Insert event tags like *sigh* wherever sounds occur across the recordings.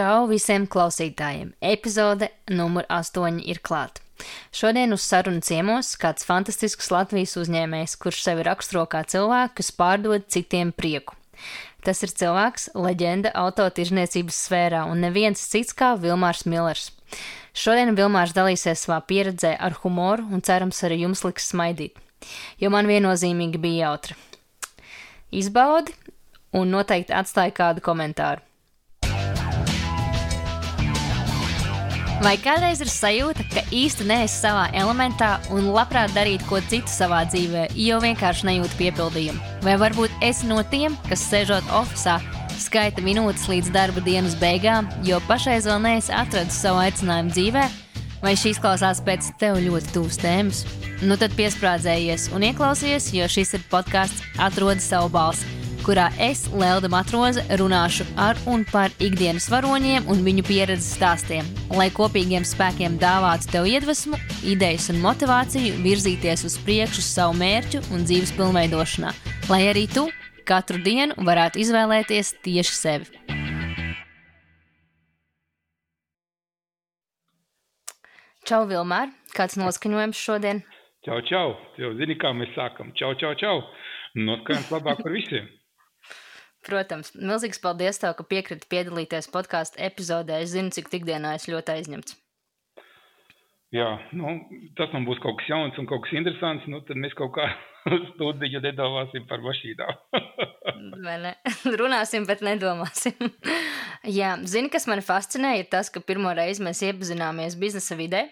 Čau visiem klausītājiem! Epizode numur 8 ir klāta. Šodien uz sarunu ciemos kāds fantastisks Latvijas uzņēmējs, kurš sevi raksturo kā cilvēku, kas pārdod citiem prieku. Tas ir cilvēks, leģenda autotirzniecības sfērā un neviens cits kā Vilmārs Millers. Šodien Vilmārs dalīsies savā pieredzē ar humoru un cerams arī jums liks smaidīt, jo man viennozīmīgi bija jautri. Izbaudi un noteikti atstāja kādu komentāru. Vai kādreiz ir sajūta, ka īsti neesi savā elementā un labprāt darītu ko citu savā dzīvē, jo vienkārši nejūti piepildījumu? Vai varbūt esi no tiem, kas sēžot oficiālā, skaita minūtes līdz darba dienas beigām, jo pašreiz vēl neesi atradis savu aicinājumu dzīvē? Vai šīs klausās pēc tev ļoti tuvas tēmas? Nu tad piesprādzējies un ieklausies, jo šis ir podkāsts Atrodi savu balsi kurā es, Lelda Matroze, runāšu ar un par ikdienas varoņiem un viņu pieredzes stāstiem, lai kopīgiem spēkiem dāvātu tev iedvesmu, idejas un motivāciju virzīties uz priekšu savu mērķu un dzīves pilnveidošanā, lai arī tu katru dienu varētu izvēlēties tieši sevi. Čau, Vilmār! Kāds noskaņojums šodien? Čau, čau! Jau zini, kā mēs sākam. Čau, čau, čau! Noskaņojums labāk par visiem! Protams, milzīgs paldies tev, ka piekriti piedalīties podkāstu epizodē. Es zinu, cik tikdienā es ļoti aizņemts. Jā, nu, tas man būs kaut kas jauns un kaut kas interesants. Nu, tad mēs kaut kā *laughs* studiju nedomāsim par mašīnām. *laughs* Vai ne? *laughs* Runāsim, bet nedomāsim. Jā, zini, kas man fascinē, ir tas, ka pirmo reizi mēs iepazināmies biznesa vidē,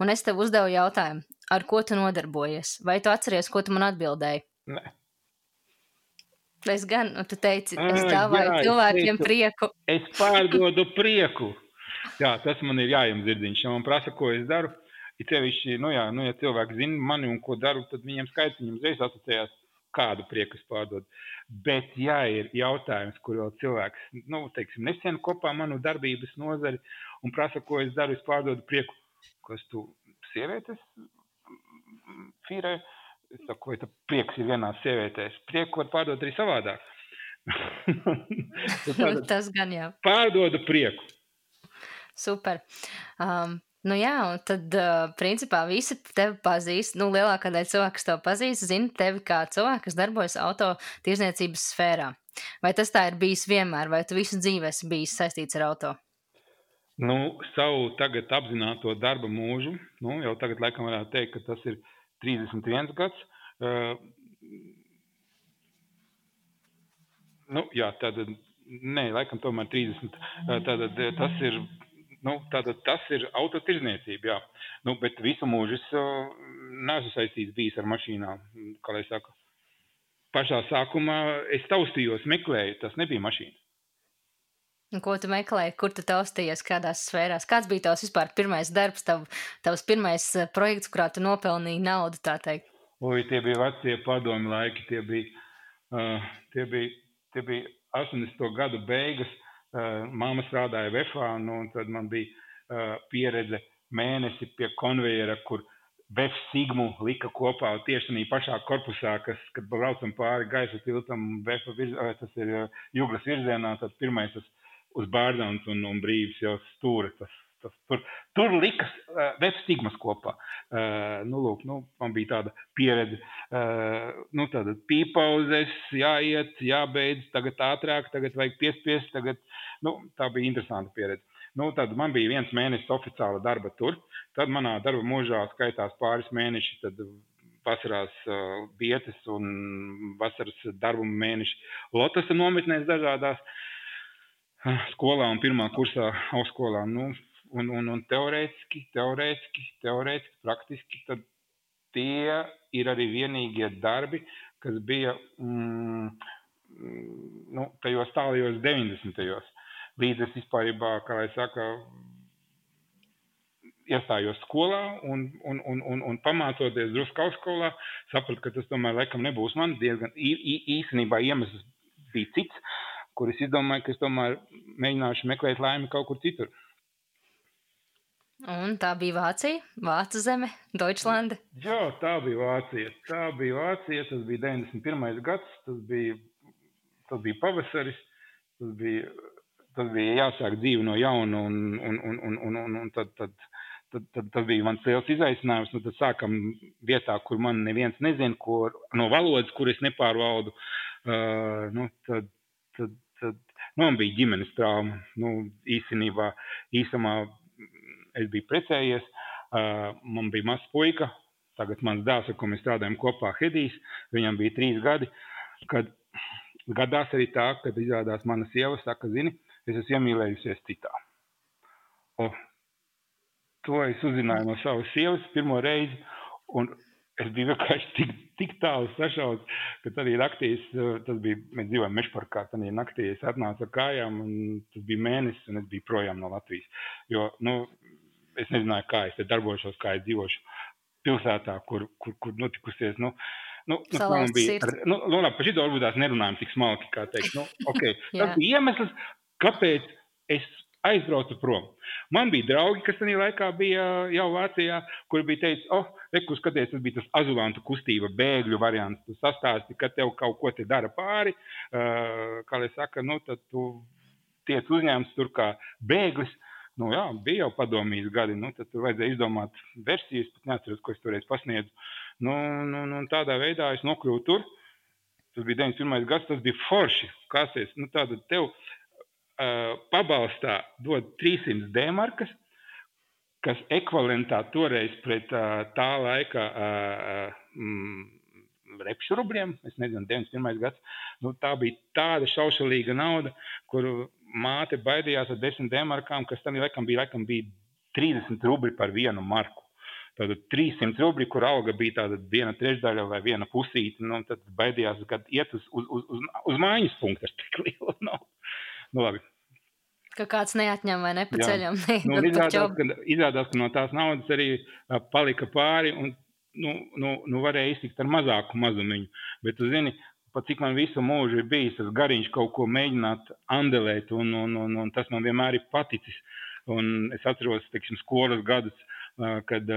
un es tev uzdevu jautājumu, ar ko tu nodarbojies. Vai tu atceries, ko tu man atbildēji? Nē. Es gan, un tu teici, es dāvāju jā, cilvēkiem prieku. Es pārdodu prieku. Jā, tas man ir jājams dzirdiņš. Ja man prasa, ko es daru, ir sevišķi, nu jā, nu ja cilvēki zina mani un ko daru, tad viņiem skaidrs, viņiem uzreiz asociējās, kādu prieku es pārdodu. Bet, ja ir jautājums, kur vēl cilvēks, nu, teiksim, nesen kopā manu darbības nozari un prasa, ko es daru, es pārdodu prieku, kas tu sievietes fīrē. Es saku, vai prieks ir vienā sievietē. Prieku var pārdot arī savādāk. *laughs* Tas gan jā. Pārdodu prieku. Super. Um, Nu jā, un tad, uh, principā, visi tevi pazīst. Nu, lielākā daļa cilvēku, tevi pazīst, zina tevi kā cilvēku, kas darbojas auto tirzniecības sfērā. Vai tas tā ir bijis vienmēr, vai tu visu dzīvi esi bijis saistīts ar auto? Nu, savu tagad apzināto darba mūžu, nu, jau tagad laikam varētu teikt, ka tas ir 31 gads. Uh, nu, jā, tātad, nē, laikam tomēr 30. Tātad tas ir, nu, tātad tas ir autotirzniecība, jā. Nu, bet visu mūžu es neesmu saistīts bijis ar mašīnām, kā lai saka. Pašā sākumā es taustījos, meklēju, tas nebija mašīna. Un ko tu meklēji, kur tu taustījies, kādās sfērās? Kāds bija tavs vispār pirmais darbs, tav, tavs pirmais eh, projekts, kurā tu nopelnīji naudu, tā teikt? Oi, tie bija vecie padomi laiki, tie bija, uh, tie bija, tie bija 80. gadu beigas. Uh, Māma strādāja VFā, nu, un tad man bija uh, pieredze mēnesi pie konvejera, kur VF Sigmu lika kopā tieši tādā pašā korpusā, kas, kad braucam pāri gaisa tiltam, VF virz, tas ir Jūglas virzienā, tad pirmais tas uz Bārdāns un, un brīvs jau stūri. Tas, tas, tur, tur likas uh, web stigmas kopā. Uh, nu, lūk, nu, man bija tāda pieredze. Uh, nu, tāda pīpauzes, jāiet, jābeidz, tagad ātrāk, tagad vajag piespiest. Tagad, nu, tā bija interesanta pieredze. Nu, tad man bija viens mēnesis oficiāla darba tur. Tad manā darba mūžā skaitās pāris mēneši. Tad vasarās uh, vietas un vasaras darbu mēneši Lotas nometnēs dažādās. Uh, skolā un pirmā kursā augstskolā. Nu, un, un, un teorētiski, teorētiski, teorētiski, praktiski tie ir arī vienīgie darbi, kas bija mm, nu, tajos tālajos 90. Līdz es vispār, kā lai saka, iestājos skolā un, un, un, un, un pamācoties drusku augstskolā, sapratu, ka tas tomēr laikam nebūs man. Diezgan īstenībā iemesls bija cits kur es izdomāju, ka es tomēr mēģināšu meklēt laimi kaut kur citur. Un tā bija Vācija, Vācu zeme, Deutschlande. Jā, tā bija Vācija. Tā bija Vācija, tas bija 91. gads, tas bija, tas bija pavasaris, tas bija, tas bija jāsāk dzīve no jauna, un, un, un, un, un, un, un tad, tad, tad, tad tas bija mans liels izaicinājums. Nu, tad sākam vietā, kur man neviens nezina, kur, no valodas, kur es nepārvaldu. Uh, nu, tad, tad, tad, man bija ģimenes trauma. Nu, īstenībā, īsumā es biju precējies, man bija mazs puika. Tagad mans dēls, ar ko mēs strādājam kopā, Hedijs, viņam bija trīs gadi. Kad gadās arī tā, ka izrādās mana sieva saka, zini, es esmu iemīlējusies citā. O, to es uzzināju no savas sievas pirmo reizi, un es biju vienkārši tik, tik tālu sašauts, ka tad naktīs, tas bija, mēs dzīvojam mežparkā, tad naktī es atnācu ar kājām, un tas bija mēnesis, un es biju projām no Latvijas. Jo, nu, es nezināju, kā es te darbošos, kā es dzīvošu pilsētā, kur, kur, kur notikusies, nu, nu, nu, man bija, nu, nu, labi, par šito varbūt tās nerunājam tik smalki, nu, *laughs* ok, tas bija iemesls, kāpēc es aizbraucu prom. Man bija draugi, kas tajā laikā bija jau Vācijā, kuri bija teicis, oh, reku, skaties, tas bija tas azulantu kustība, bēgļu variants. Tu sastāsti, ka tev kaut ko te dara pāri, uh, kā lai saka, nu, tad tu tiec uzņēmts tur kā bēglis. Nu, jā, bija jau padomjas gadi, nu, tad tur vajadzēja izdomāt versijas, pat neatceros, ko es toreiz pasniedzu. Nu, nu, nu, tādā veidā es nokļuvu tur. Tas bija 91. gads, tas bija forši. Kāsies, nu, tāda tev pabalstā dod 300 dēmarkas, kas ekvivalentā toreiz pret uh, tā laika uh, mm, repšu rubriem, es nezinu, 91. gads, nu, tā bija tāda šaušalīga nauda, kuru māte baidījās ar 10 dēmarkām, kas tam laikam bija, laikam bija 30 rubļi par vienu marku. Tātad 300 rubļi, kur alga bija tāda viena trešdaļa vai viena pusīte, nu, tad baidījās, ka iet uz, uz, uz, uz, mājas punktu ar tik lielu naudu. Nu, labi. Ka kāds neatņem vai nepaceļam. Ne, *laughs* nu, izrādās, ka, izrādās, ka no tās naudas arī palika pāri un nu, nu, nu varēja iztikt ar mazāku mazumiņu. Bet, tu zini, pat cik man visu mūžu ir bijis tas gariņš kaut ko mēģināt andelēt, un, un, un, un tas man vienmēr ir paticis. Un es atceros, teiksim, skolas gadus, kad,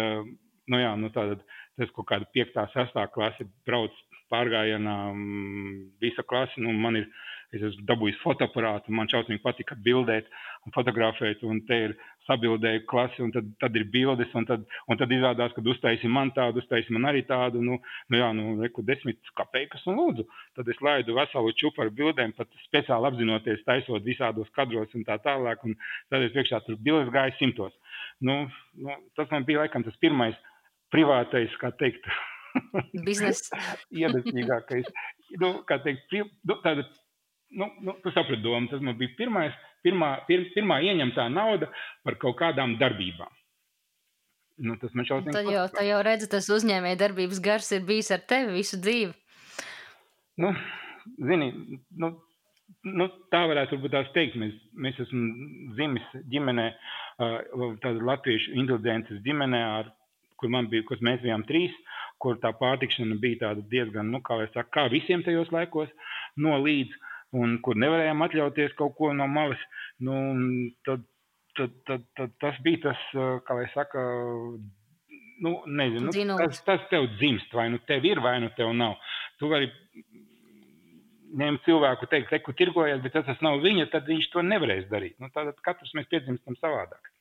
nu jā, nu tātad tas kaut kāda 5. 6. klase brauc pārgājienā, visa klase, nu man ir Es esmu dabūjis fotoaparātu, man šausmīgi patika bildēt un fotografēt, un te ir sabildēju klasi, un tad, tad ir bildes, un tad, un tad izrādās, ka uztaisi man tādu, uztaisi man arī tādu, nu, nu jā, nu, reku desmit kapeikas, un lūdzu, tad es laidu veselu čupu ar bildēm, pat speciāli apzinoties, taisot visādos kadros un tā tālāk, un tad es priekšā tur bildes gāju simtos. Nu, nu, tas man bija laikam tas pirmais privātais, kā teikt, biznesa. *laughs* iedvesmīgākais, nu, kā teikt, nu, tāda nu, nu, tu saprati domu, tas man bija pirmais, pirmā, pir, pirmā ieņemtā nauda par kaut kādām darbībām. Nu, tas man šausmīgi. Tad jau, jau redzi, tas uzņēmēja darbības gars ir bijis ar tevi visu dzīvi. Nu, zini, nu, nu, tā varētu būt tās teikt. Mēs, mēs esam dzimis ģimenē, tāda latviešu inteliģences ģimenē, ar, kur man bija, kur mēs bijām trīs, kur tā pārtikšana bija tāda diezgan, nu, kā lai saka, kā visiem tajos laikos, no līdz un kur nevarējām atļauties kaut ko no malas, nu, tad, tad, tad, tad tas bija tas, kā lai saka, nu, nezinu, nu, tas, tas tev dzimst, vai nu tev ir, vai nu tev nav. Tu vari ņemt cilvēku, teikt, reku tirgojies, bet tas, tas nav viņa, tad viņš to nevarēs darīt. Nu, tātad katrs mēs piedzimstam savādāk.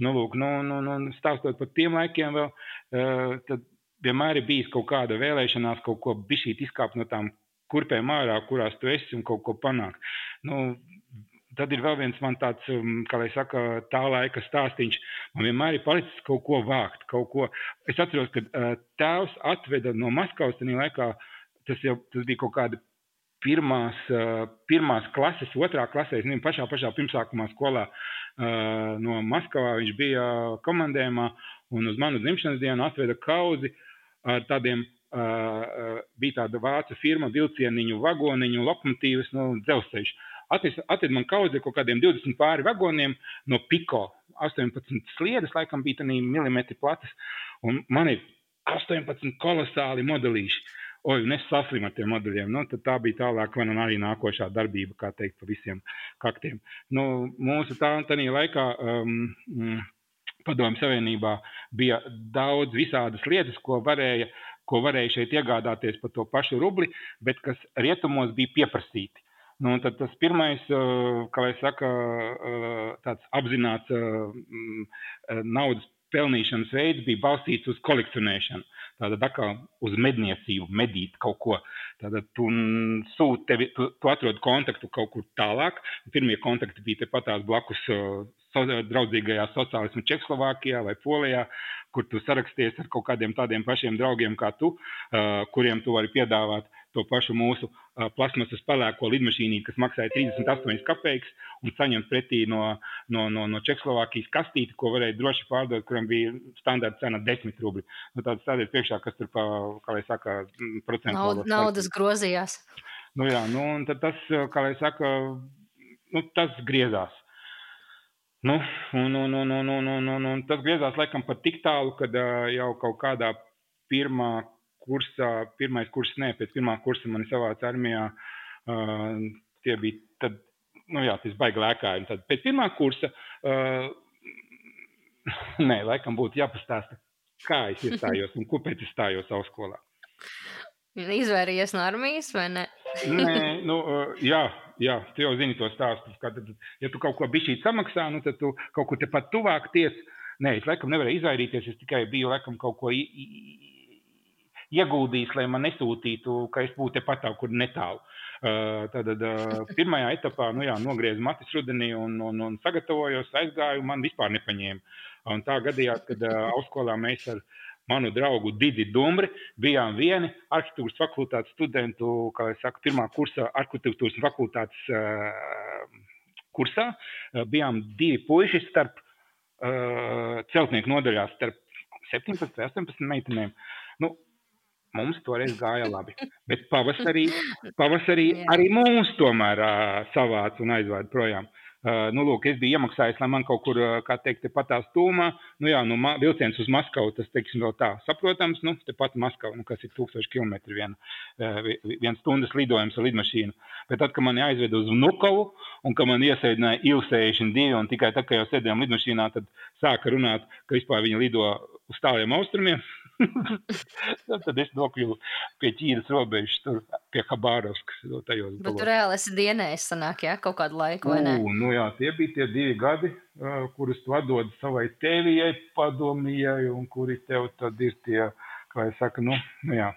Nu, lūk, nu, nu, nu, stāstot par tiem laikiem vēl, uh, tad vienmēr ir bijis kaut kāda vēlēšanās kaut ko bišķīt izkāpt no tām kurpēm ārā, kurās tu esi un kaut ko panākt. Nu, tad ir vēl viens man tāds, um, kā lai saka, tā laika stāstīns. Man vienmēr ir palicis kaut ko vākt, kaut ko. Es atceros, kad uh, tēvs atveda no Maskavas tajā laikā, tas jau tas bija kaut kāda pirmās, uh, pirmās klases, otrā klasē, es nezinu, pašā, pašā pirmsākumā skolā uh, no Maskavā viņš bija komandējumā un uz manu dzimšanas dienu atveda kauzi ar tādiem bija tāda vācu firma, vilcieniņu, vagoniņu, lokomotīvas, nu, dzelzceļš. Atved man kaudzi kaut kādiem 20 pāri vagoniem no Piko. 18 sliedas, laikam, bija tādā milimetri platas, un man ir 18 kolosāli modelīši. Oi, un es saslimu ar tiem modeļiem. Nu, tā bija tālāk, man arī nākošā darbība, kā teikt, pa visiem kaktiem. Nu, mūsu tā, tā laikā um, Padomju Savienībā bija daudz visādas lietas, ko varēja ko varēja šeit iegādāties par to pašu rubli, bet kas rietumos bija pieprasīti. Nu, tad tas pirmais, kā lai saka, tāds apzināts naudas pelnīšanas veids bija balstīts uz kolekcionēšanu. Tātad atkal uz medniecību, medīt kaut ko. Tātad tu sūti, tevi, tu, tu atrod kontaktu kaut kur tālāk. Pirmie kontakti bija tepat blakus so, draudzīgajā sociālismu Čehoslovākijā vai Polijā, kur tu saraksties ar kaut kādiem tādiem pašiem draugiem kā tu, uh, kuriem tu vari piedāvāt to pašu mūsu uh, plasmasas pelēko lidmašīnu, kas maksāja 38 kopeikas, un saņemt pretī no, no, no, no Čehoslovākijas kastīti, ko varēja droši pārdot, kuram bija standarta cena 10 rubļi. Nu, tāds stādies priekšā, kas tur, pa, kā lai saka, procentu. Naud, naudas grozījās. Nu jā, nu, un tad tas, kā lai saka, nu, tas griezās. Nu, un, un, un, un, un, un, un, un tas griezās laikam pat tik tālu, ka uh, jau kaut kādā pirmā kursā, pirmais kurs, ne, pēc pirmā kursa mani savāca armijā, uh, tie bija tad, nu jā, tas baigi lēkāji. Tad pēc pirmā kursa, uh, nē, laikam būtu jāpastāsta, kā es iestājos un kāpēc es stājos augstskolā. Izvairījies no armijas vai ne? Nē, nu, jā, jā, tu jau zini to stāstu. Kad, ja tu kaut ko bišķīt samaksā, nu, tad tu kaut kur tepat tuvāk ties. Nē, es laikam nevarēju izvairīties, es tikai biju laikam kaut ko ieguldījis, lai man nesūtītu, ka es būtu tepat tā, kur netālu. Uh, tad uh, *laughs* pirmajā etapā nu, jā, nogriezu matus rudenī un, un, un sagatavojos, aizgāju, man vispār nepaņēma. Un tā gadījās, kad uh, augstskolā mēs ar viņu manu draugu Didi Dumbri. Bijām vieni arhitektūras fakultātes studentu, kā jau saka, pirmā kursa arhitektūras fakultātes uh, kursā. Uh, bijām divi puiši starp uh, celtnieku nodaļās, starp 17, 18 meitenēm. Nu, Mums toreiz gāja labi. Bet pavasarī, pavasarī *laughs* arī mums tomēr uh, savāca un aizvāja projām. Uh, nu, lūk, es biju iemaksājis, lai man kaut kur, kā teikt, tepat tā stūmā, nu jā, nu, vilciens uz Maskavu, tas, teiksim, vēl tā saprotams, nu, tepat Maskava, nu, kas ir tūkstoši kilometri vien, uh, viens stundas lidojums ar lidmašīnu. Bet tad, kad mani aizved uz Nukovu un ka man iesēdināja Il-62 un tikai tad, kad jau sēdējām lidmašīnā, tad sāka runāt, ka vispār viņi lido uz tāliem austrumiem, *laughs* tad es nokļuvu pie Ķīnas robežas, tur pie Habārovskas. Bet tu reāli esi dienējis, sanāk, jā, kaut kādu laiku, vai ne? U, nu jā, tie bija tie divi gadi, uh, kurus tu atdod savai tēvijai, padomijai, un kuri tev tad ir tie, kā es saku, nu, nu jā,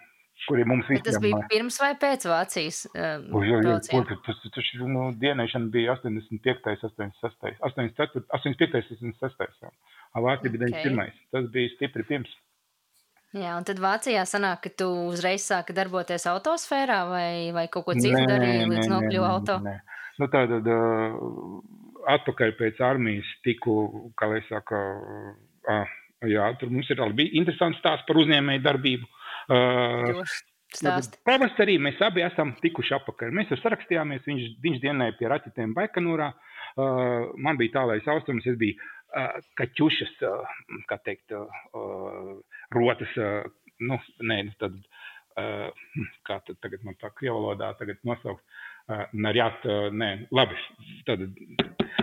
kuri mums visiem. Tas bija pirms vai pēc Vācijas uh, jā, jā, jā, tas, tas, nu, dienēšana bija 85. 86. 84, 85. 86. Jā. Vācija bija okay. 91. Tas bija stipri pirms. Jā, un tad Vācijā sanāk, ka tu uzreiz sāki darboties autosfērā vai, vai kaut ko citu darīji, līdz nokļuvu auto? Nē. Nu, tātad uh, atpakaļ pēc armijas tiku, kā lai saka, uh, jā, tur mums ir bija interesants stāsts par uzņēmēju darbību. Uh. Pavasarī mēs abi esam tikuši apakaļ. Mēs jau sarakstījāmies, viņš, viņš dienēja pie raķetēm Baikanūrā. Uh, man bija tālais austrums, es biju uh, kaķušas, uh, kā teikt, uh, rotas, nu, nē, nu tad, kā tad tagad man tā krievu valodā tagad nosaukt, narjāt, nē, labi, tad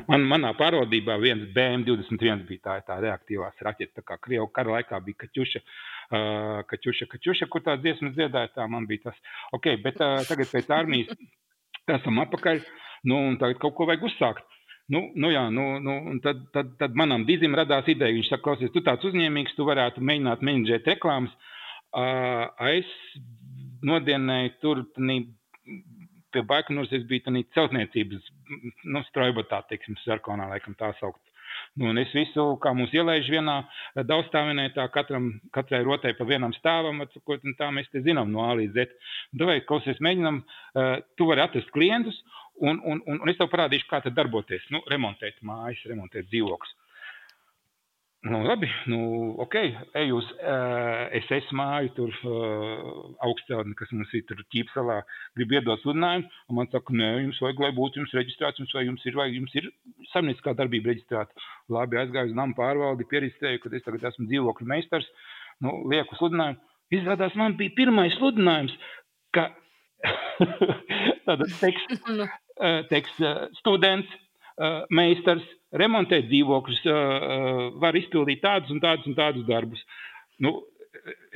man, manā pārvaldībā viens BM21 bija tā, tā reaktīvās raķeta, tā kā krievu kara laikā bija kaķuša, kaķuša, kaķuša, kur tā dziesmas dziedāja, tā man bija tas, ok, bet tagad pēc armijas esam apakaļ, nu, un tagad kaut ko vajag uzsākt. Nu, nu jā, nu, nu, tad, tad, tad manam dizim radās ideja. Viņš saka, klausies, tu tāds uzņēmīgs, tu varētu mēģināt menedžēt reklāmas. Uh, es nodienēju tur pie Baikonūras, es biju tādā celtniecības, nu, strojbatā, teiksim, sarkanā, laikam tā saukt. Nu, un es visu, kā mums ielaiž vienā daudzstāvenē, tā katram, katrai rotai pa vienam stāvam, atsakot, tā mēs te zinām no A līdz Z. Davai, klausies, mēģinam, uh, tu vari atrast klientus, Un, un, un, un es tev parādīšu, kā tā darboties. Nu, remontēt mājas, remontēt dzīvokļus. Nu, labi, nu, ok, ej uz uh, SS māju, tur uh, augstceltni, kas mums ir tur ķīpsalā, grib iedot sludinājumu, un man saka, nē, jums vajag, lai būtu jums reģistrēts, jums, vai jums ir, vai jums ir saimnieciskā darbība reģistrēta. Labi, aizgāju uz namu pārvaldi, pieristēju, ka es tagad esmu dzīvokļu meistars, nu, lieku sludinājumu. Izrādās, man bija pirmais sludinājums, ka *laughs* tāda teksts, nu. Eh, teiks, students, meistars, remontēt dzīvokļus, var izpildīt tādus un tādus un tādus darbus. Nu,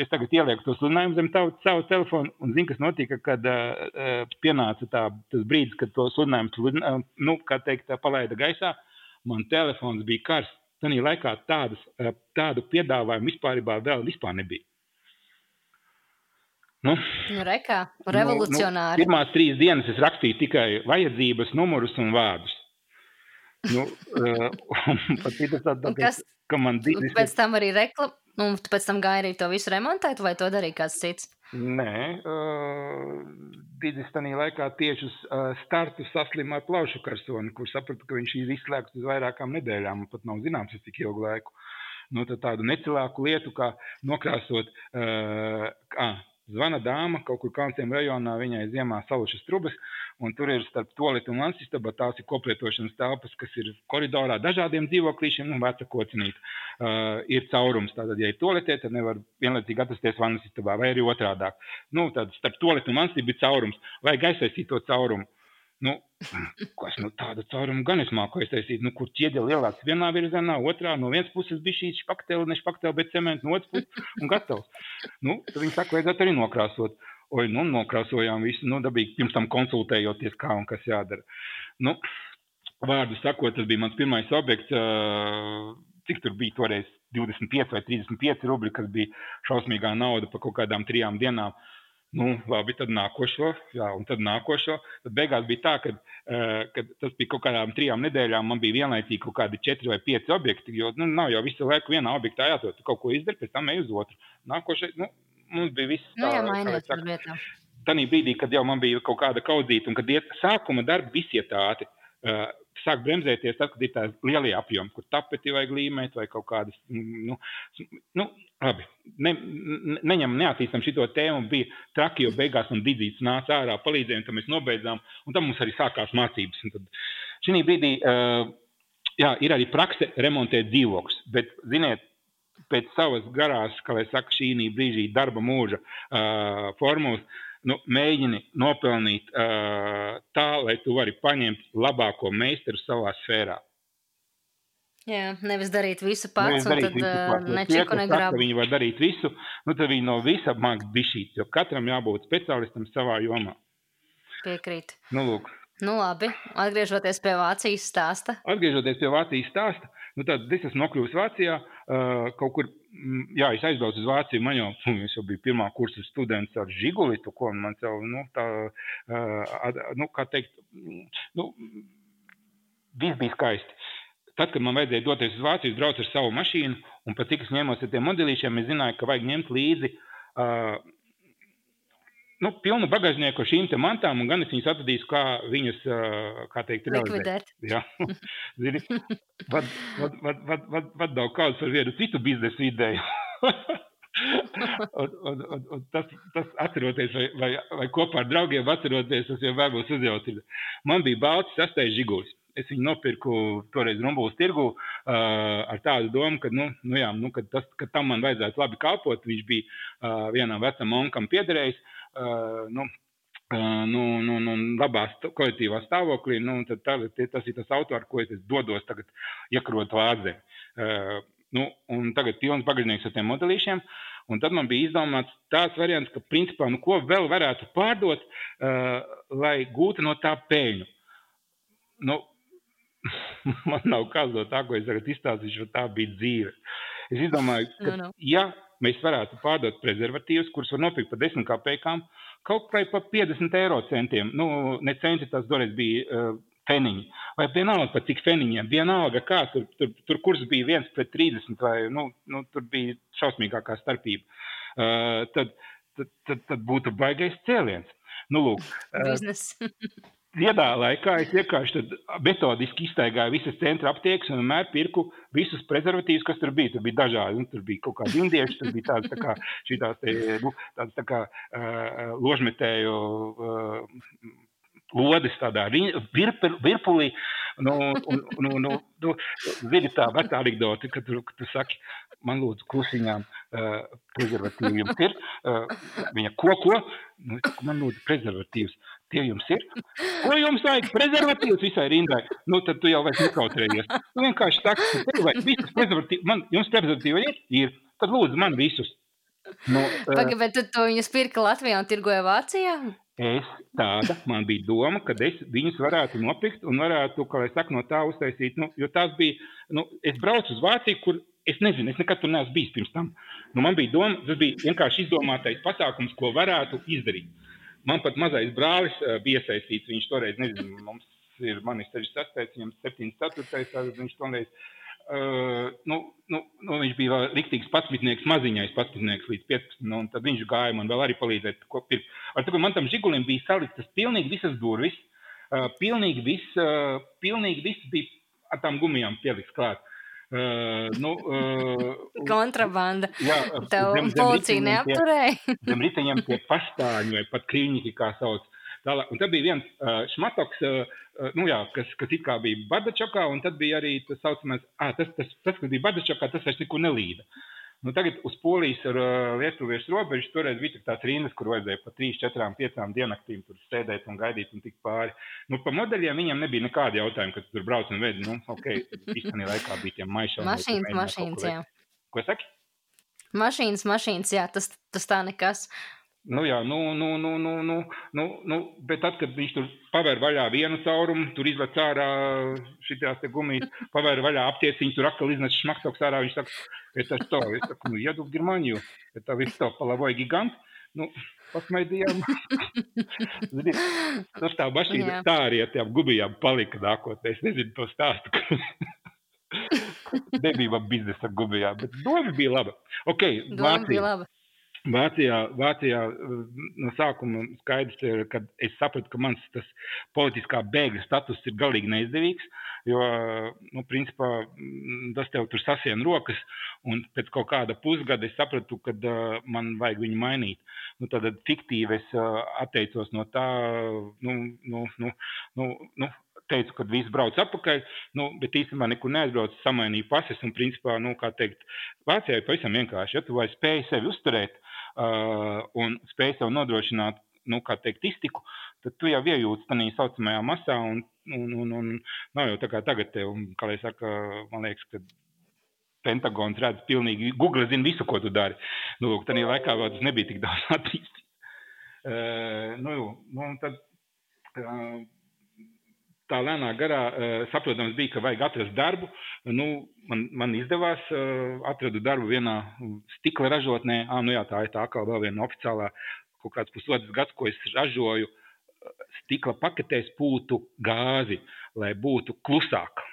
es tagad ielieku to sludinājumu zem tavu, savu telefonu, un zinu, kas notika, kad uh, pienāca tā, tas brīdis, kad to sludinājumu, sludinā, nu, kā teikt, palaida gaisā. Man telefons bija karsts. Tanī laikā tādas, tādu piedāvājumu vispār vēl vispār nebija. Nu, nu, rekā, revolucionāri. Nu, nu, pirmās trīs dienas es rakstīju tikai vajadzības, numurus un vārdus. Nu, uh, pat ir tas tāds, kas, ka man divi. Pēc tam arī reklam, nu, tu pēc tam gāji arī to visu remontēt, vai to darīja kāds cits? Nē, uh, Digis tajā laikā tieši uz uh, startu saslima ar plaušu karsoni, kur sapratu, ka viņš ir izslēgts uz vairākām nedēļām, pat nav zināms, cik ilgu laiku. Nu, tādu necilāku lietu, kā nokrāsot, uh, Zvana dāma kaut kur Kalnciem rajonā, viņai ziemā salušas trubas, un tur ir starp toleti un lansistaba tās ir koplietošanas telpas, kas ir koridorā dažādiem dzīvoklīšiem, nu, veca kocinīt. Uh, ir caurums, tātad, ja ir toletē, tad nevar vienlaicīgi atrasties vansistabā, vai arī otrādāk. Nu, tad starp toleti un lansistabu ir caurums, vajag aizsaistīt to caurumu. Nu, kas nu tādu caurumu gan es māku aiztaisīt, nu, kur ķiedē lielāks vienā virzienā, otrā, no vienas puses bija šī špaktela, ne špaktela, bet cements, no otras puses un gatavs. Nu, tad viņi saka, vajadzētu arī nokrāsot. Oi, nu, nokrāsojām visu, nu, dabīgi pirms tam konsultējoties, kā un kas jādara. Nu, vārdu sakot, tas bija mans pirmais objekts, cik tur bija toreiz 25 vai 35 rubļi, kas bija šausmīgā nauda pa kaut kādām trijām dienām. Uh, Nu, labi, tad nākošo, jā, un tad nākošo. Tad beigās bija tā, ka, uh, kad tas bija kaut kādām trijām nedēļām, man bija vienlaicīgi kaut kādi četri vai pieci objekti. Jo nu, nav jau visu laiku vienā objektā jāatrod. Tu kaut ko izdari, pēc tam ej uz otru. Nākošais, nu, mums bija viss nu tā, jā, mainīt, tā. Tanī brīdī, kad jau man bija kaut kāda kaudzīta, un kad iet sākuma darbi visi iet ātri, uh, sāk bremzēties tad, kad ir tāds lielie apjomi, kur tapeti vajag līmēt vai kaut kādas, nu, nu labi, ne, ne, neņem, neattīstam šito tēmu, bija traki, jo beigās man didzīts nāca ārā, palīdzēja, un tad mēs nobeidzām, un tam mums arī sākās mācības. Un tad šī brīdī, jā, ir arī prakse remontēt dzīvokļus, bet, ziniet, pēc savas garās, kā lai saka, šī brīžī darba mūža formulas, nu, mēģini nopelnīt uh, tā, lai tu vari paņemt labāko meistaru savā sfērā. Jā, nevis darīt visu pats, nevis un tad uh, nečiku negrāb. Viņi var darīt visu, nu tad viņi no visa māk bišīt, jo katram jābūt speciālistam savā jomā. Piekrīt. Nu, lūk. Nu, labi, atgriežoties pie Vācijas stāsta. Atgriežoties pie Vācijas stāsta, nu tad es esmu nokļuvis Vācijā, uh, kaut kur Mm, jā, es aizbraucu uz Vāciju. Man jau, *laughs* es jau biju pirmā kursa students ar žigulitu, ko man jau, nu, tā, nu, kā teikt, nu, viss bija skaisti. Tad, kad man vajadzēja doties uz Vāciju, braucu ar savu mašīnu, un pat cik es ņēmos ar tiem modelīšiem, es zināju, ka vajag ņemt līdzi uh, nu, pilnu bagāžnieku ar šīm mantām, un gan es viņus atradīšu, kā viņas, kā teikt, realizēt. Jā, *laughs* zini, vad, vad, vad, vad, vad, vad daudz kāds ar vienu citu biznesu ideju. *laughs* un, un, un, un tas, tas atceroties, vai, vai, vai kopā ar draugiem atceroties, tas vēl būs uzjautrīgi. Man bija balts sastais žigulis. Es viņu nopirku toreiz Rumbuļs tirgu uh, ar tādu domu, ka, nu, nu jā, nu, ka, tas, ka tam man vajadzētu labi kalpot. Viņš bija uh, vienam vecam monkam piederējis. Uh, nu, nu, nu, nu, labā kolektīvā stāvoklī, nu, tad tā, tas ir tas auto, ar ko es dodos tagad iekrot vārdē. Nu, un tagad pilns bagāžnieks ar tiem modelīšiem. Un tad man bija izdomāts tāds variants, ka, principā, nu, ko vēl varētu pārdot, uh, lai gūtu no tā peļņu. Nu, *laughs* man nav kāds no tā, ko es tagad izstāstīšu, jo tā bija dzīve. Es izdomāju, ka, no, no. ja mēs varētu pārdot prezervatīvus, kurus var nopirkt par 10 kopējām, kaut vai par 50 eiro centiem. Nu, ne centi tas toreiz bija. Uh, Feniņi. Vai vienalga par cik feniņiem, vienalga kā tur, tur, tur kurs bija 1 pret 30, vai nu, nu, tur bija šausmīgākā starpība. Uh, tad, tad, tad, tad būtu baigais cēliens. Nu, lūk, uh, *laughs* Viedā laikā es vienkārši metodiski iztaigāju visas centra aptiekas un vienmēr pirku visus prezervatīvus, kas tur bija. Tur bija dažādi, nu, tur bija kaut kādi indieši, tur bija tādas tā kā, šitās te, nu, tādas tā kā uh, ložmetēju uh, lodes tādā virpul, virpulī. Nu, un, un, un, un, nu, zini tā vecā anekdote, kad tu, tu saki, man lūdzu klusiņām uh, prezervatīvi jums ir. Uh, viņa ko, ko? Nu, man lūdzu prezervatīvs. Tie jums ir. Ko jums vajag? Prezervatīvs visai rindai. Nu, tad tu jau vairs nekautrējies. Nu, vienkārši saka, ka tev vajag visus prezervatīvus. Man, jums prezervatīvi ir? Ir. Tad lūdzu man visus. Nu, Paga, bet tu to viņus pirka Latvijā un tirgoja Vācijā? Es tāda, man bija doma, ka es viņus varētu nopirkt un varētu, kā lai saka, no tā uztaisīt, nu, jo tās bija, nu, es braucu uz Vāciju, kur es nezinu, es nekad tur neesmu bijis pirms tam. Nu, man bija doma, tas bija vienkārši izdomātais pasākums, ko varētu izdarīt. Man pat mazais brālis uh, bija iesaistīts, viņš toreiz, nezinu, mums ir manis 66, viņam 74, viņš toreiz Uh, nu, nu, nu, viņš bija vēl rīktīgs patsmitnieks, maziņais patsmitnieks līdz 15. Nu, tad viņš gāja man vēl arī palīdzēt, ko pirkt. Ar to, man tam žigulim bija saliktas pilnīgi visas durvis, uh, pilnīgi viss, uh, viss bija ar tām gumijām pieliks klāt. Uh, nu, uh, Kontrabanda. Jā, tev zem, policija neapturēja. Zem riteņiem tie pastāņi vai pat krīņķi, kā sauc. Tālāk. Un tad bija viens uh, šmatoks, uh, nu, jā, kas, kas it kā bija Bardačokā, un tad bija arī tas saucamais, ah, tas, tas, tas, kas bija Bardačokā, tas vairs nekur nelīda. Nu, tagad uz Polijas ar Lietuviešu robežu toreiz bija tāds rindas, kur vajadzēja pa 3, 4, 5 diennaktīm tur sēdēt un gaidīt un tikt pāri. Nu, pa modeļiem viņam nebija nekāda jautājuma, kad tur brauc un veidi. Nu, ok, *laughs* īstenībā laikā bija tiem maišiem. Mašīnas, mašīnas, jā. Ko saki? Mašīnas, mašīnas, jā, tas, tas tā nekas. Nu, jā, nu, nu, nu, nu, nu, nu, nu, bet tad, kad viņš tur pavēr vaļā vienu caurumu, tur izlaiž ārā šīs te gumijas, pavēr vaļā aptieciņu, tur atkal iznes šmaktoks ārā. Viņš saka, это что? Es saku, nu, еду в Германию. Это вы что, половой гигант? Nu, pasmaidījām. *laughs* Zini, nu, tā mašīna tā arī ar tām gumijām palika nākotnē. Es nezinu to stāstu. *laughs* Nebija man biznesa ar gumijām, bet doma bija laba. Okay, doma Vācija. bija laba. Vācijā, Vācijā no sākuma skaidrs ir, ka es sapratu, ka mans tas politiskā bēgļa status ir galīgi neizdevīgs, jo, nu, principā, tas tev tur sasien rokas, un pēc kaut kāda pusgada es sapratu, ka uh, man vajag viņu mainīt. Nu, tad fiktīvi es uh, atteicos no tā, nu, nu, nu, nu, nu teicu, ka viss brauc atpakaļ, nu, bet īstenībā nekur neaizbraucu, samainīju pases un, principā, nu, kā teikt, Vācijā ir pavisam vienkārši, ja tu vai spēj sevi uzturēt, uh, un spēj sev nodrošināt, nu, kā teikt, iztiku, tad tu jau iejūti tādā saucamajā masā, un, un, un, un nav jau tā kā tagad, tev, kā lai saka, man liekas, ka Pentagons redz pilnīgi, Google zina visu, ko tu dari. Nu, lūk, tādā laikā vēl tas nebija tik daudz *laughs* attīstīts. Uh, nu, nu, tad, uh, tā lēnā garā uh, saprotams bija, ka vajag atrast darbu. Nu, man, man izdevās, uh, atradu darbu vienā stikla ražotnē. Ah, nu jā, tā ir tā kā vēl viena oficiālā, kaut kāds pusotrs gads, ko es ražoju stikla paketēs pūtu gāzi, lai būtu klusāk.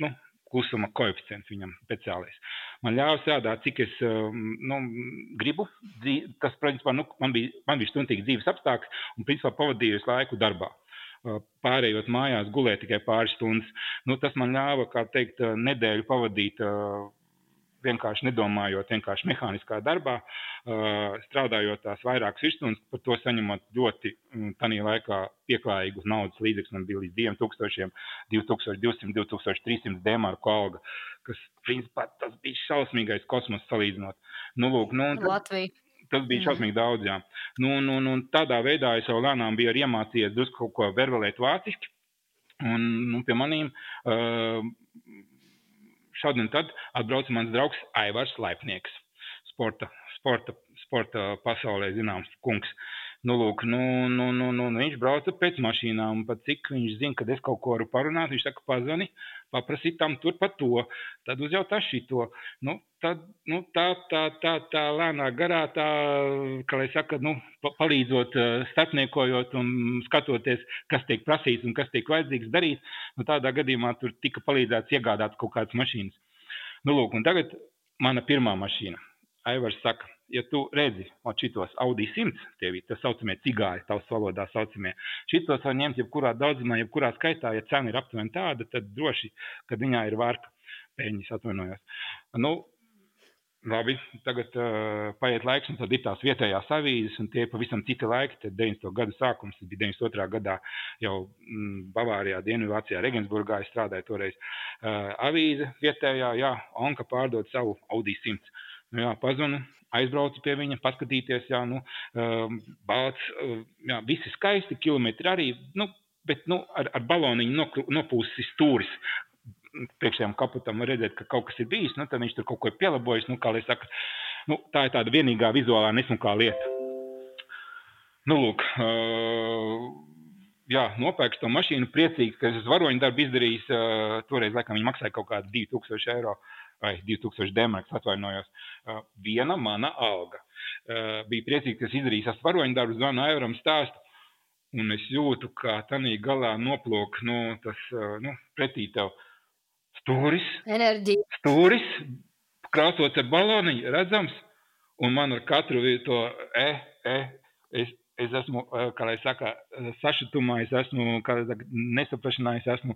Nu, klusuma koeficients viņam speciālais. Man ļāva strādāt, cik es nu, gribu. Tas, principā, nu, man bija, man bija stundīgi dzīves apstākļi un, principā, pavadīju laiku darbā pārējot mājās, gulēt tikai pāris stundas. Nu, tas man ļāva, kā teikt, nedēļu pavadīt vienkārši nedomājot, vienkārši mehāniskā darbā, strādājot tās vairākas virsmas, par to saņemot ļoti tādā laikā pieklājīgus naudas līdzekļus. Man bija līdz 2000, 2200, 2300 dēmārku alga, kas, principā, tas bija šausmīgais kosmos salīdzinot. Nu, lūk, nu, tad, Latvija. Tas bija šausmīgi daudz. Jā. Nu, nu, nu, tādā veidā es jau lēnām biju iemācījies drusku kaut ko verbalēt vāciski. Un nu, pie maniem uh, šādi un tad atbrauca mans draugs Aivars Laipnieks, sporta, sporta, sporta pasaulē zināms kungs. Nu, lūk, nu, nu, nu, nu, nu, viņš brauca pēc mašīnām, pat cik viņš zina, kad es kaut ko varu parunāt, viņš saka, pazvani, paprasīt tam tur par to, tad uzjautā šito. Nu, tad, nu, tā, tā, tā, tā lēnā garā, tā, kā lai saka, nu, palīdzot, starpniekojot un skatoties, kas tiek prasīts un kas tiek vajadzīgs darīt, nu, tādā gadījumā tur tika palīdzēts iegādāt kaut kādas mašīnas. Nu, lūk, un tagad mana pirmā mašīna. Aivars saka, ja tu redzi šitos Audi 100, tie ir tā saucamie cigāri, tavs valodā saucamie, šitos var ņemt jebkurā daudzumā, jebkurā skaitā, ja cena ir aptuveni tāda, tad droši, ka viņā ir vārka peļņas atvainojos. Nu, Labi, tagad uh, paiet laiks, un tad ir tās vietējās avīzes, un tie ir pavisam citi laiki. Tad 90. gada sākums, tas bija 92. gadā jau mm, Bavārijā, Dienvidvācijā, Regensburgā. Es strādāju toreiz uh, avīze vietējā, jā, Anka pārdod savu Audi 100. Nu, jā, pazvanu, aizbraucu pie viņa, paskatīties, jā, nu, um, balts, uh, jā, visi skaisti, kilometri arī, nu, bet, nu, ar, ar baloniņu nopūsis stūris. Priekšējām kaputam redzēt, ka kaut kas ir bijis, nu, tad viņš tur kaut ko ir pielabojis, nu, saka, Nu, tā ir tāda vienīgā vizuālā nesmukā lieta. Nu, lūk, uh, jā, nopērku to mašīnu, priecīgs, ka es varoņu darbu izdarījis. Uh, toreiz, laikam, viņi maksāja kaut kādu 2000 eiro vai 2000 demarks, atvainojos. Viena mana alga. Bija priecīgs, ka es izdarīju tas varoņu darbu, zvanu Aivaram stāstu. Un es jūtu, kā tādā galā noplūk nu, tas nu, pretī tev stūris. Enerģija. Stūris, krāsots ar baloniņu, redzams. Un man ar katru to e, e, es, es esmu, kā lai saka, sašutumā, es esmu, nesaprašanā, es esmu,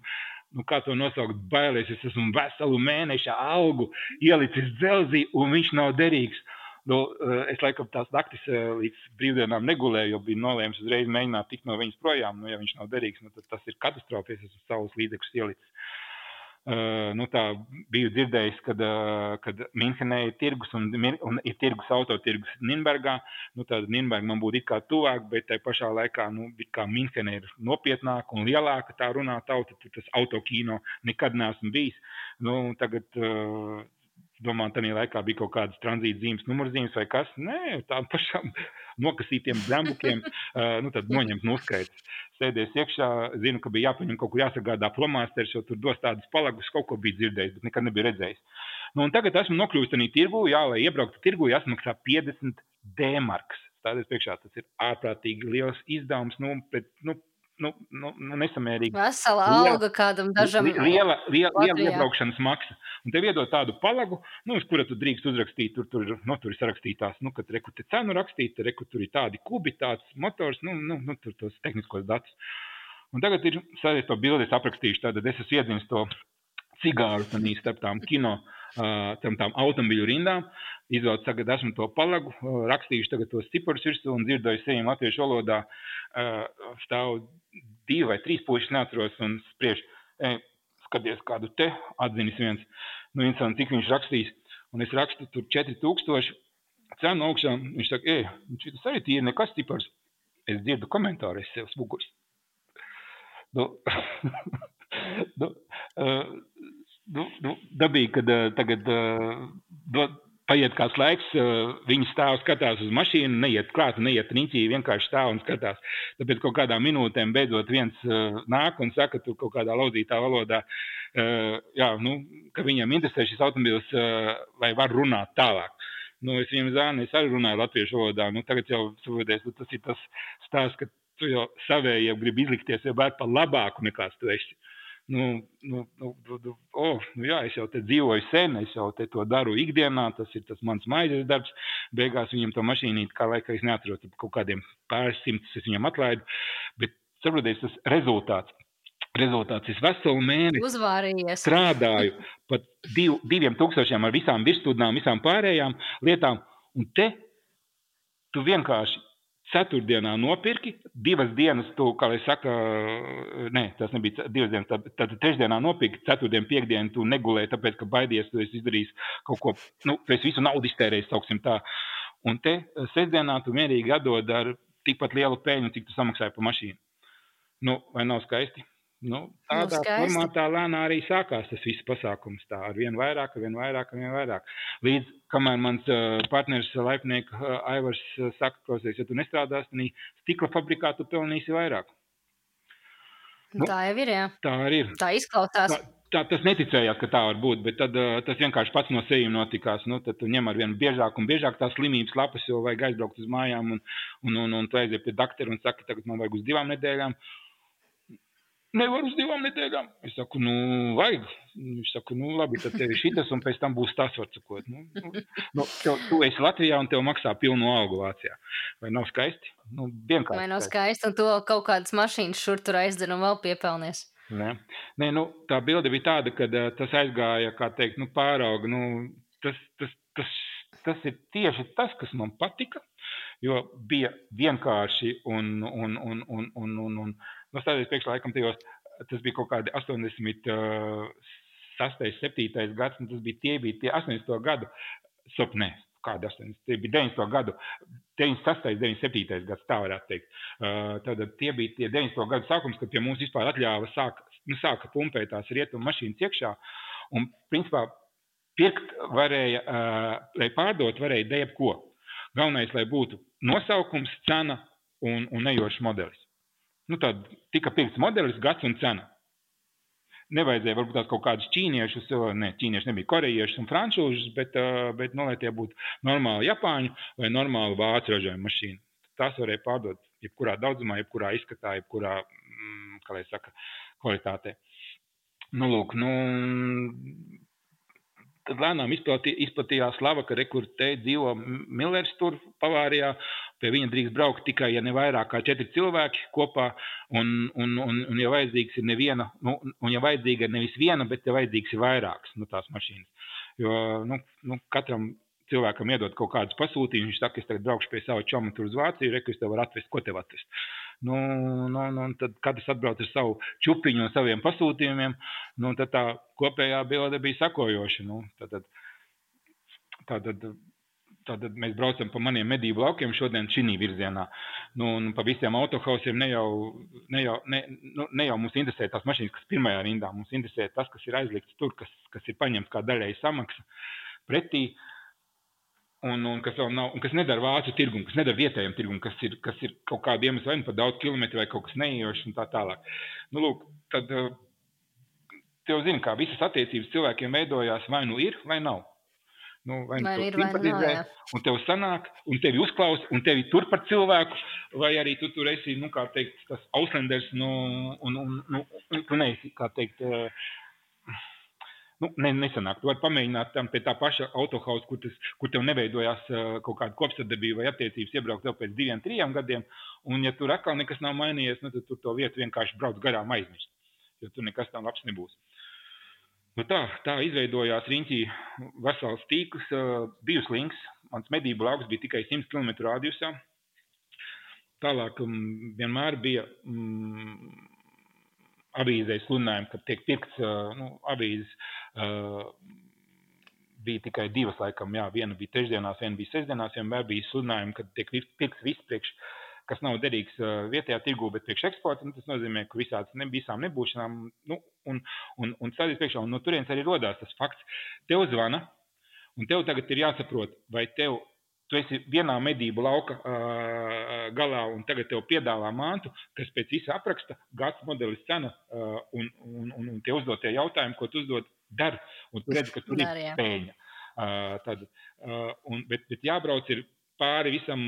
nu, kā to nosaukt, bailies, es esmu veselu mēneša augu ielicis dzelzī, un viņš nav derīgs. Nu, es laikam tās naktis līdz brīvdienām negulēju, jo biju nolēmis uzreiz mēģināt tikt no viņas projām. Nu, ja viņš nav derīgs, nu, tad tas ir katastrofa, es esmu savus līdzekļus ielicis. Uh, nu, tā biju dzirdējis, kad, uh, kad Minhenē ir tirgus un, un ir tirgus autotirgus Nīderlandē. Nu, tad Nīderlandē man būtu it kā tuvāk, bet tajā pašā laikā nu, Minhenē ir nopietnāka un lielāka tā runā tauta. Tur tas autokino nekad neesmu bijis. Nu, tagad uh, domāju, tā laikā bija kaut kādas tranzīta zīmes, numurzīmes vai kas. Nē, tādām pašām *laughs* nokasītiem zembukiem, uh, nu tad noņemt no skaitas. Sēdēs iekšā, zinu, ka bija jāpaņem kaut kur jāsagādā plomāsteris, jo tur dos tādus palagus, kaut ko bija dzirdējis, bet nekad nebija redzējis. Nu, tagad esmu nokļuvis tādā tirgu, jā, lai iebrauktu tirgu, jāsamaksā 50 D-marks. Tādēļ priekšā tas ir ārprātīgi liels izdevums, nu, pret, nu, nu, nu, nu nesamērīgi. Vesela alga kādam dažam. Liela, liela, liela iebraukšanas maksa. Un tev iedod tādu palagu, nu, uz kura tu drīkst uzrakstīt, tur, tur, nu, tur ir sarakstītās, nu, kad reku te cenu rakstīt, reku tur ir tādi kubi, tāds motors, nu, nu, nu tur tos tehniskos datus. Un tagad ir savies to bildi, es aprakstīšu, tad es esmu iedzinis to cigāru starp tām kino, tam tām automobiļu rindām. Izvēlēju, tagad esmu to palagu, rakstījuši tagad tos ciparus virsū un dzirdēju sevi latviešu valodā. Stāv divi vai trīs puikas, neatceros, un spriež, e, skaties, kādu te atzinis viens. Nu, interesanti, cik viņš rakstīs. Un es rakstu tur 4000 cenu augšā. Viņš saka, ej, šis arī ir nekas cipars. Es dzirdu komentāru, es sev smuguļus. Nu, *laughs* nu, uh, nu, nu, dabīgi, kad uh, tagad uh, do, paiet kāds laiks, uh, viņi stāv skatās uz mašīnu, neiet klāt, neiet riņķī, vienkārši stāv un skatās. Tāpēc kaut kādā minūtēm beidzot viens uh, nāk un saka, tur kaut kādā lauzītā valodā, uh, jā, nu, ka viņam interesē šis automobilis, uh, vai var runāt tālāk. Nu, es viņam zānu, es arī runāju latviešu valodā. Nu, tagad jau saprotiet, tas ir tas stāsts, ka tu jau savējiem gribi izlikties jau par labāku nekā tu esi. Nu, nu, nu, nu, oh, nu jā, es jau te dzīvoju sen, es jau to daru ikdienā, tas ir tas mans maizes darbs. Beigās viņam to mašīnīti, kā laikā es neatceros, kaut kādiem pāris simtus es viņam atlaidu. Bet saprotiet, tas rezultāts. Rezultāts ir veselu mēnesi. Uzvārījies. Strādāju pat div, diviem tūkstošiem ar visām virsstudām, visām pārējām lietām. Un te tu vienkārši Ceturtdienā nopirki, divas dienas, tu, kā jau saka, nē, tas nebija divas dienas, tad, tad trešdienā nopirki, ceturtdienu, piekdienu tu negulēji, tāpēc, ka baidies, tu esi izdarījis kaut ko, nu, tu esi visu naudu iztērējis, sauksim tā. Un te sestdienā tu mierīgi atdod ar tikpat lielu peļņu, cik tu samaksāji par mašīnu. Nu, vai nav skaisti? Nu, tādā nu, formātā lēnām arī sākās tas viss pasākums. Tā ar vien vairāk, ar vien vairāk, ar vien vairāk. Līdz kamēr mans uh, partneris, laipnieks uh, Aivars, uh, saka, klausies, ja tu nestrādāsi, tad stikla fabrikā tu pelnīsi vairāk. Nu, tā jau ir. Jā. Tā arī ir. Tā izklausās. Tā, tā, tas neticējās, ka tā var būt, bet tad, uh, tas vienkārši pats no sevis notikās. Nu, tad tu ņem ar vien biežāk un biežāk tās slimības lapas, jo vajag aizbraukt uz mājām, un, un, un, un tu aizies pie doktora un saki, tagad man vajag uz divām nedēļām. Nevar uz divām nedēļām. Es saku, nu, vajag. Viņš saka, nu, labi, tad tev ir šis, un pēc tam būs tas, var sakot. Nu, nu, nu, tev, tu esi Latvijā, un tev maksā pilnu algu Vācijā. Vai nav skaisti? Nu, Vai nav skaisti, un to kaut kādas mašīnas šur tur aizdzen un vēl piepelnies. Nē, Nē nu, tā bilde bija tāda, ka uh, tas aizgāja, kā teikt, nu, pārauga. Nu, tas, tas, tas, tas ir tieši tas, kas man patika, jo bija vienkārši un, un, un, un, un, un, un Nu, stādījos priekšā, laikam, tajos, tas bija kaut kādi 86, uh, 7 gads, un tas bija tie, bija tie 80 gadu sapnē. Kāda 80, tie bija 90 gadu, 96, 97 gads, tā varētu teikt. Uh, tad tie bija tie 90 gadu sākums, kad pie mums vispār atļāva sāk, nu, sāka pumpēt tās rietumu mašīnas iekšā. Un, principā, pirkt varēja, lai pārdot, varēja dēļ ko. Galvenais, lai būtu nosaukums, cena un, un ejošs modelis. Nu, tad tika pirkts modelis, gads un cena. Nevajadzēja varbūt tās kaut kādus ķīniešus, ne, ķīnieši nebija korejiešus un frančūžus, bet, bet nu, lai tie būtu normāli japāņu vai normāli vācu ražojuma mašīna. Tās varēja pārdot jebkurā daudzumā, jebkurā izskatā, jebkurā, mm, kā lai saka, kvalitātē. Nu, lūk, nu, tad lēnām izplatī, izplatījās slava, ka rekur te dzīvo Millers tur Pavārijā. Pie viņa drīkst braukt tikai, ja ne vairāk kā četri cilvēki kopā, un, un, un, un ja vajadzīgs ir neviena, nu, un ja vajadzīga ir nevis viena, bet ja vajadzīgs ir vairākas, nu, tās mašīnas. Jo, nu, nu, katram cilvēkam iedod kaut kādus pasūtījumus, viņš saka, es tagad braukšu pie sava čoma tur uz Vāciju, reku, es tev varu atvest, ko tev atvest. Nu, nu, nu, tad katrs atbrauc ar savu čupiņu un saviem pasūtījumiem, nu, tad tā kopējā bilde bija sakojoša. Nu, tad, tad, tad, Tātad mēs braucam pa maniem medību laukiem šodien šī virzienā. Nu, un pa visiem autohausiem ne jau, ne, jau, ne, nu, ne jau mums interesē tās mašīnas, kas pirmajā rindā. Mums interesē tas, kas ir aizlikts tur, kas, kas ir paņemts kā daļēji samaksa pretī. Un, un kas vēl nav, un kas nedara vācu tirgumu, kas nedara vietējiem tirgumu, kas ir, kas ir kaut kāda iemesla, vai nu par daudz kilometru, vai kaut kas neiejošs un tā tālāk. Nu, lūk, tad tev zina, kā visas attiecības cilvēkiem veidojās, vai nu ir, vai nav. Nu, vai nu ir, vai nav, jā. un tev sanāk, un tevi uzklaus, un tevi tur par cilvēku, vai arī tu tur esi, nu, kā teikt, tas auslenders, nu, un, un, nu, un tu neesi, kā teikt, uh, nu, ne, nesanāk. Tu vari pamēģināt tam pie tā paša autohausa, kur, tas, kur tev neveidojās uh, kaut kāda kopsadarbība vai attiecības, iebraukt vēl pēc diviem, trim gadiem. Un, ja tur atkal nekas nav mainījies, nu, tad tur to vietu vienkārši brauc garām aizmirst. Jo tur nekas tam labs nebūs. Nu, tā, tā izveidojās riņķī vesels tīkls, uh, divs links. Mans medību lauks bija tikai 100 km radiusā. Tālāk um, vienmēr bija um, avīzē sludinājumi, ka tiek pirkts nu, avīzes. Bija tikai divas, laikam, jā, viena bija trešdienās, viena bija sestdienās, vienmēr bija sludinājumi, ka tiek pirkts viss priekš, kas nav derīgs vietējā tirgū, bet priekš eksporta. Nu, tas nozīmē, ka visāds, ne, visām nebūšanām, nu, un, un, un stādīt priekšā, un no turienes arī rodās tas fakts. Tev zvana, un tev tagad ir jāsaprot, vai tev tu esi vienā medību lauka uh, galā un tagad tev piedāvā mantu, kas pēc visa apraksta, gads modelis cena uh, un, un, un, un tie uzdotie jautājumi, ko tu uzdod, dar, un tu redzi, ka tur dar, ir pēļņa. Uh, tad, uh, un, bet, bet jābrauc ir pāri visam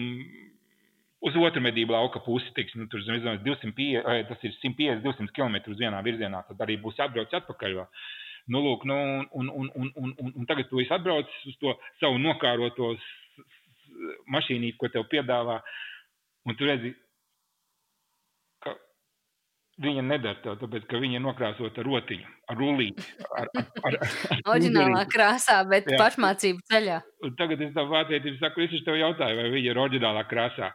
uz otru medību lauka pusi, teiksim, nu, tur zināms, 250, tas ir 150-200 km uz vienā virzienā, tad arī būs jābrauc atpakaļ. Nu, lūk, nu, un, un, un, un, un, un tagad tu esi atbraucis uz to savu nokārotos mašīnīt, ko tev piedāvā, un tu redzi, ka viņa nedara tev, tāpēc, ka viņa ir nokrāsota ar rotiņu, ar rullīti. Ar, ar, ar, ar *laughs* Oriģinālā krāsā, bet Jā. pašmācību ceļā. Un tagad es tam vācietim saku, es tev jautāju, vai viņa ir oriģinālā krāsā.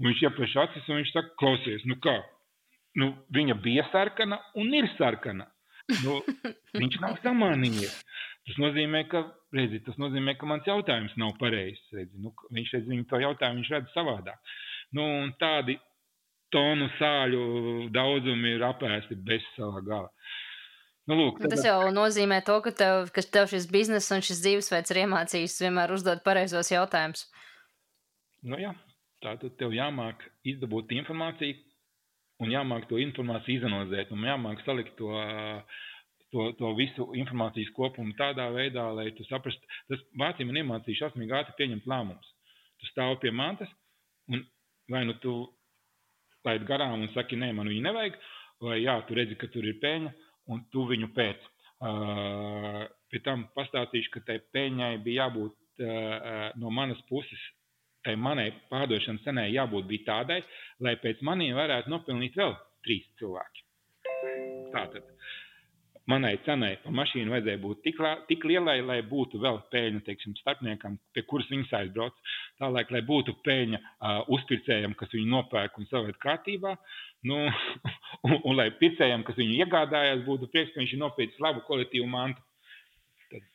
Un viņš iepleš acis un viņš saka, klausies, nu kā? Nu, viņa bija sarkana un ir sarkana. Nu, *laughs* viņš nav samānījies. Tas nozīmē, ka, redzi, tas nozīmē, ka mans jautājums nav pareizs. Nu, viņš redz viņu to jautājumu, viņš redz savādāk. Nu, tādi tonu sāļu daudzumi ir apēsti bez savā gala. Nu, lūk, tad... Tas jau nozīmē to, ka tev, ka tev šis biznesa un šis dzīvesveids ir iemācījis vienmēr uzdot pareizos jautājumus. Nu, jā, tā tad tev jāmāk izdabūt informāciju un jāmāk to informāciju izanalizēt un jāmāk salikt to to, to visu informācijas kopumu tādā veidā, lai tu saprastu, tas Vācija man iemācīja šausmīgi ātri pieņemt lēmumus. Tu stāvi pie mantas, un vai nu tu laid garām un saki, nē, man viņu nevajag, vai jā, tu redzi, ka tur ir peļņa, un tu viņu pēc. Uh, pie tam pastāstīšu, ka tai peļņai bija jābūt uh, no manas puses, tai manai pārdošanas cenai jābūt tādai, lai pēc maniem varētu nopelnīt vēl trīs cilvēki. Tātad manai cenai par mašīnu vajadzēja būt tik, tik lielai, lai būtu vēl peļņa teiksim, starpniekam, pie kuras viņas aizbrauc. Tālāk, lai būtu peļņa uh, uzpircējiem, kas viņu nopērk un saved kārtībā, nu, *laughs* un, un lai pircējiem, kas viņu iegādājās, būtu prieks, ka viņš ir nopircis labu kvalitīvu mantu. Tad,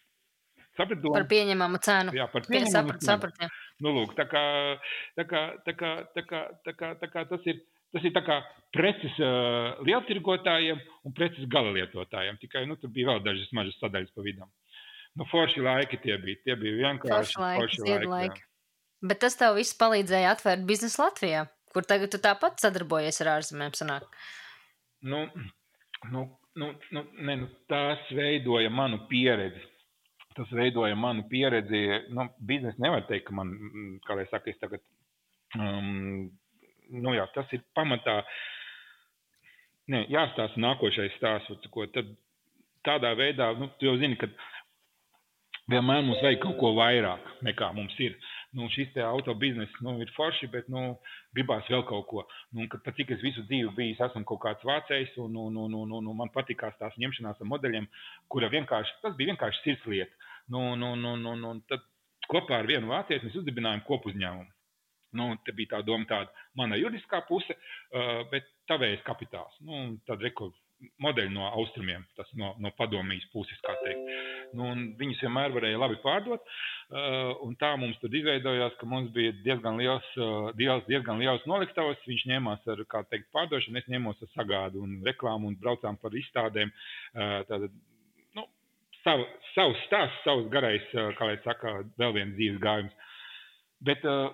saprat, par pieņemamu cenu. Jā, par pieņemamu saprat, cenu. Saprat, nu, lūk, tā kā, tā kā, tā kā, tā kā, tā kā, tā kā tas ir Tas ir kā preces uh, lieltirgotājiem un preces galalietotājiem. Tikai nu, tur bija vēl dažas mažas sadaļas pa vidu. Nu, forši laiki tie bija. Tie bija vienkārši Forši laiki, forši laiki. laiki. Bet tas tev viss palīdzēja atvērt biznesu Latvijā, kur tagad tu tāpat sadarbojies ar ārzemēm. Sanāk. jā. Nu, nu, nu, nu, ne, nu, tās veidoja manu pieredzi. Tas veidoja manu pieredzi. Nu, biznesa nevar teikt, ka man, mm, kā lai saka, es tagad, um, nu jā, tas ir pamatā. Nē, jāstāsta nākošais stāsts. Ko, tad tādā veidā, nu, tu jau zini, ka vienmēr mums vajag kaut ko vairāk nekā mums ir. Nu, šis te auto bizness nu, ir forši, bet nu, gribās vēl kaut ko. Nu, kad, cik es visu dzīvi bijis, esmu kaut kāds vācējs, un, un, un, un, un man patīkās tās ņemšanās ar modeļiem, kura vienkārši, tas bija vienkārši sirdslieta. Nu, nu, nu, nu, nu, tad kopā ar vienu vācieti mēs uzdibinājām kopu uzņēmumu. Nu, te bija tā doma, tāda mana juridiskā puse, uh, bet tavējais kapitāls. Nu, tad reku modeļi no austrumiem, tas no, no padomijas puses, kā teikt. Nu, viņus vienmēr varēja labi pārdot. Uh, un tā mums tur izveidojās, ka mums bija diezgan liels, uh, diezgan, diezgan liels noliktavas. Viņš ņēmās ar, kā teikt, pārdošanu, es ņēmos ar sagādu un reklāmu un braucām par izstādēm. Tātad, savu, savs stāsts, savs garais, kā lai saka, vēl viens dzīves gājums. Bet uh,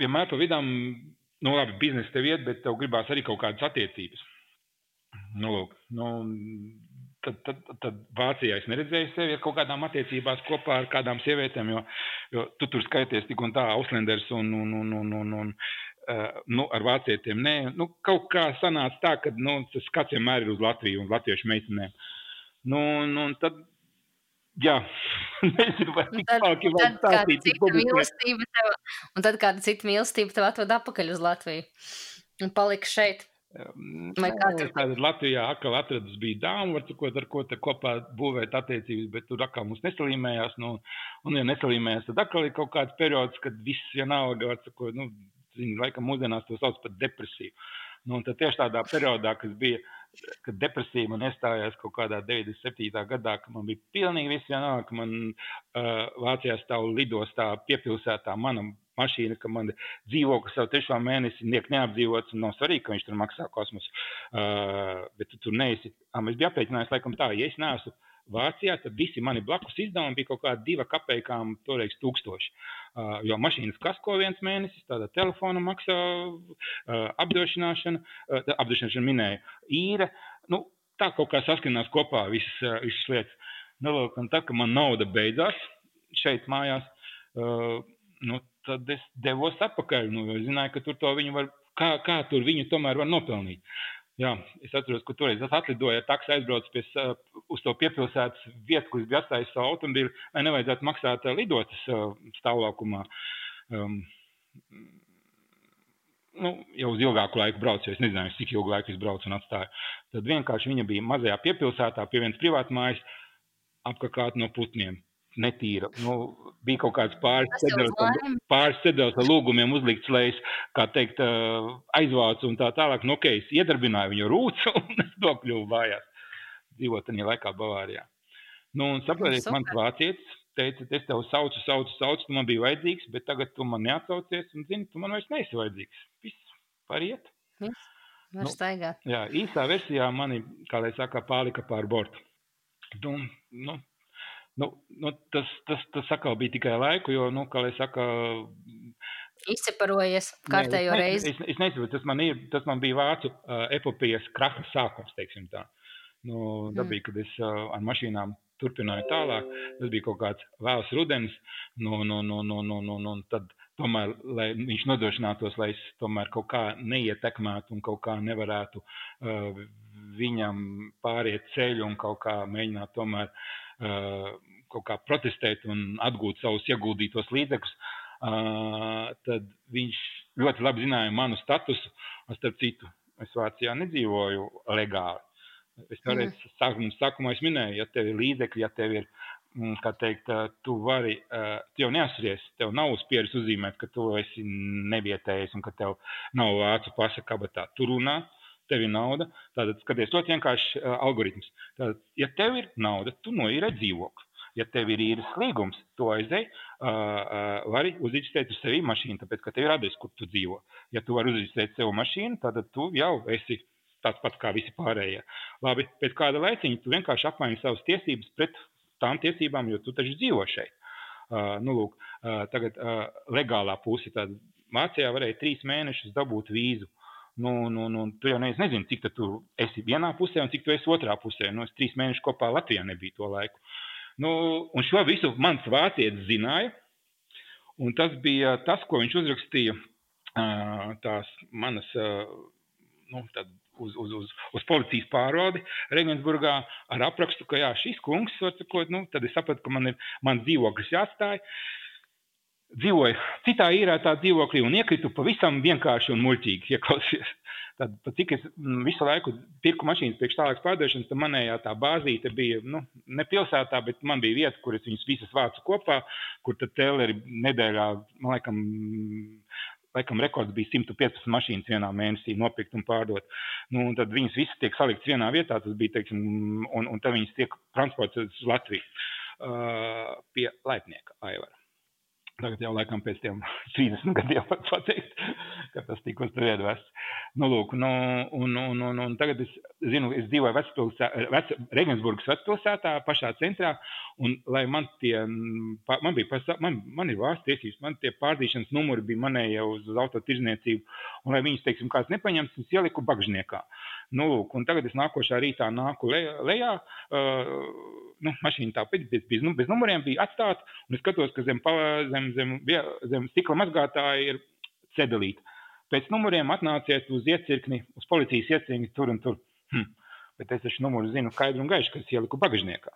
vienmēr pa vidām, nu labi, biznesa tev iet, bet tev gribās arī kaut kādas attiecības. Nu, lūk, nu, tad, tad, tad Vācijā es neredzēju sevi ar kaut kādām attiecībās kopā ar kādām sievietēm, jo, jo tu tur skaities tik un tā, Auslenders un, un, un, un, un, un uh, nu, ar vācietiem. Nē, nu, kaut kā sanāca tā, ka nu, tas skats vienmēr ir uz Latviju un latviešu meitenēm. Nu, nu, un tad, jā, *laughs* nezinu, vai tik ir un vajag stāstīt. cita mīlestība tev, un tad kāda cita mīlestība tev atved atpakaļ uz Latviju. Un palika šeit. Vai kā Nē, tur Tātad Latvijā atkal atradus bija dāma, var sakot, ar ko te kopā būvēt attiecības, bet tur atkal mums nesalīmējās. Nu, un, ja nesalīmējās, tad atkal ir kaut kāds periods, kad viss vienalga, var sakot, nu, zini, laikam mūsdienās to sauc par depresiju. Nu, un tad tieši tādā periodā, kas bija, kad depresija man iestājās kaut kādā 97. gadā, ka man bija pilnīgi viss vienalga, ka man uh, Vācijā stāv lidostā piepilsētā mana mašīna, ka man dzīvoklis jau trešo mēnesi tiek neapdzīvots un nav svarīgi, ka viņš tur maksā kosmosu. Uh, bet tu tur neesi. Ah, es biju aprēķinājis, laikam tā, ja es neesmu Vācijā, tad visi mani blakus izdevumi bija kaut kādi divi kapekām, toreiz tūkstoši. Uh, jo mašīnas kasko viens mēnesis, tāda telefona maksā, uh, apdrošināšana, uh, apdrošināšana minēja īre. Nu, tā kaut kā saskanās kopā visas, uh, visas lietas. Nu, lūk, un tad, kad man nauda beidzās šeit mājās, uh, nu, tad es devos atpakaļ. Nu, es zināju, ka tur to viņu var, kā, kā tur viņu tomēr var nopelnīt. Jā, es atceros, ka toreiz es atlidoju ar taksi aizbraucu pie, uz to piepilsētas vietu, kur es biju atstājis savu automobīlu, lai nevajadzētu maksāt ā, lidostas ā, stāvlaukumā. Um, nu, jau uz ilgāku laiku braucu, es nezināju, cik ilgu laiku es braucu un atstāju. Tad vienkārši viņa bija mazajā piepilsētā pie vienas privātmājas apkakāta no putniem. Netīra. Nu, bija kaut kāds pāris cedeles ar- lūgumiem uzlikts, lai es, kā teikt, aizvācu un tā tālāk. Nu, ok, es iedarbināju viņu rūcu *laughs* un es nokļuvu mājās. Dzīvot tajā laikā Bavārijā. Nu, un saprotiet, super. mans vācietis teica, es tev saucu, saucu, saucu, tu man biji vajadzīgs, bet tagad tu man neatsaucies un zini, tu man vairs neesi vajadzīgs. Viss, pariet. Var Nu. Jā, īsā versijā mani, kā lai saka, pārlika pār bortu. Nu, nu, nu, nu, tas, tas, tas atkal bija tikai laiku, jo, nu, kā lai saka, Izseparojies kārtējo Nē, es, reizi. Es, es nesaprotu, tas man, ir, tas man bija vācu uh, epopējas kraha sākums, teiksim tā. Nu, Mm. dabīgi, kad es uh, ar mašīnām turpināju tālāk, tas bija kaut kāds vēls rudens, nu, nu, nu, nu, nu, nu, nu, un tad tomēr, lai viņš nodrošinātos, lai es tomēr kaut kā neietekmētu un kaut kā nevarētu uh, viņam pāriet ceļu un kaut kā mēģināt tomēr uh, kaut kā protestēt un atgūt savus ieguldītos līdzekļus, uh, tad viņš ļoti labi zināja manu statusu. Starp citu, es Vācijā nedzīvoju legāli. Es toreiz sākumā, sākumā es minēju, ja tev ir līdzekļi, ja tev ir, mm, kā teikt, tu vari, tu jau neatceries, tev nav uz pieres uzzīmēt, ka tu esi nevietējis un ka tev nav vācu pasa kabatā. Tu runā, tev ir nauda, tātad skaties ļoti vienkārši ā, algoritms. Tātad, ja tev ir nauda, tu noīrē dzīvokli. Ja tev ir īres līgums, tu aizej, uh, uh, vari uzreģistrēt uz sevi mašīnu, tāpēc, ka tev ir adrese, kur tu dzīvo. Ja tu vari uzreģistrēt sev mašīnu, tad tu jau esi tāds pats kā visi pārējie. Labi, pēc kāda laiciņa tu vienkārši apmaini savas tiesības pret tām tiesībām, jo tu taču dzīvo šeit. Uh, nu, lūk, uh, tagad uh, legālā puse. Tad Vācijā varēja trīs mēnešus dabūt vīzu. Nu, nu, nu, tu jau nezini, cik tu esi vienā pusē un cik tu esi otrā pusē. Nu, es trīs mēnešus kopā Latvijā nebiju to laiku. Nu, un šo visu mans vācietis zināja. Un tas bija tas, ko viņš uzrakstīja tās manas nu, uz, uz, uz, uz policijas pārvaldi Regensburgā ar aprakstu, ka jā, šis kungs, sakot, nu, tad es sapratu, ka man ir mans dzīvoklis jāatstāj. Dzīvoju citā īrētā dzīvoklī un iekritu pavisam vienkārši un muļķīgi ieklausīties. *laughs* Tad, cik es mm, visu laiku pirku mašīnas priekš tālākas pārdošanas, tad manējā tā bāzīte bija, nu, ne pilsētā, bet man bija vieta, kur es viņus visas vācu kopā, kur tad tēleri nedēļā, man laikam, laikam rekords bija 115 mašīnas vienā mēnesī nopirkt un pārdot. Nu, un tad viņas visas tiek saliktas vienā vietā, tas bija, teiksim, un, un tad viņas tiek transportētas uz Latviju uh, pie laipnieka Aivara. Tagad jau laikam pēc tiem *laughs* 30 gadiem var pateikt, ka tas tika uz turienes vests. Nu, lūk, nu, un, un, un, un tagad es zinu, es dzīvoju vec, Regensburgas vecpilsētā, pašā centrā, un lai man tie, man bija, pasa, man, man ir vārsts tiesības, man tie pārdīšanas numuri bija manēja uz, uz autotirzniecību, un lai viņus, teiksim, kāds nepaņems, es ieliku bagžniekā. Nu, lūk, tagad es nākošā rītā nāku le, lejā, uh, nu, mašīna tā bez, bez, nu, bez numuriem bija atstāta, es skatos, ka zem, zem, zem, zem stikla mazgātāja ir cedelīte. Pēc numuriem atnāciet uz iecirkni, uz policijas iecirkni tur un tur. Hm. Bet es taču numuru zinu skaidru un gaišu, kas ieliku bagāžniekā.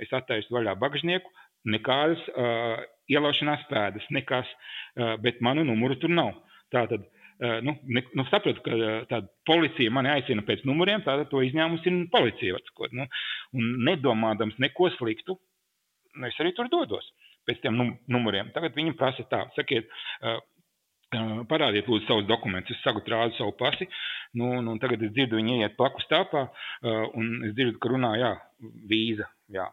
Es attaisu vaļā bagāžnieku, nekādas uh, ielaušanās pēdas, nekas, uh, bet manu numuru tur nav. Tātad Eh, nu, ne, nu, sapratu, ka eh, tāda policija mani aicina pēc numuriem, tātad to izņēmusi ir policija. Atskot, nu, un nedomādams neko sliktu, es arī tur dodos pēc tiem num numuriem. Tagad viņi prasa tā, sakiet, uh, parādiet lūdzu savus dokumentus, es sagu rādu savu pasi, nu, nu, tagad es dzirdu, viņi iet plakus tāpā, uh, un es dzirdu, ka runā, jā, vīza, jā,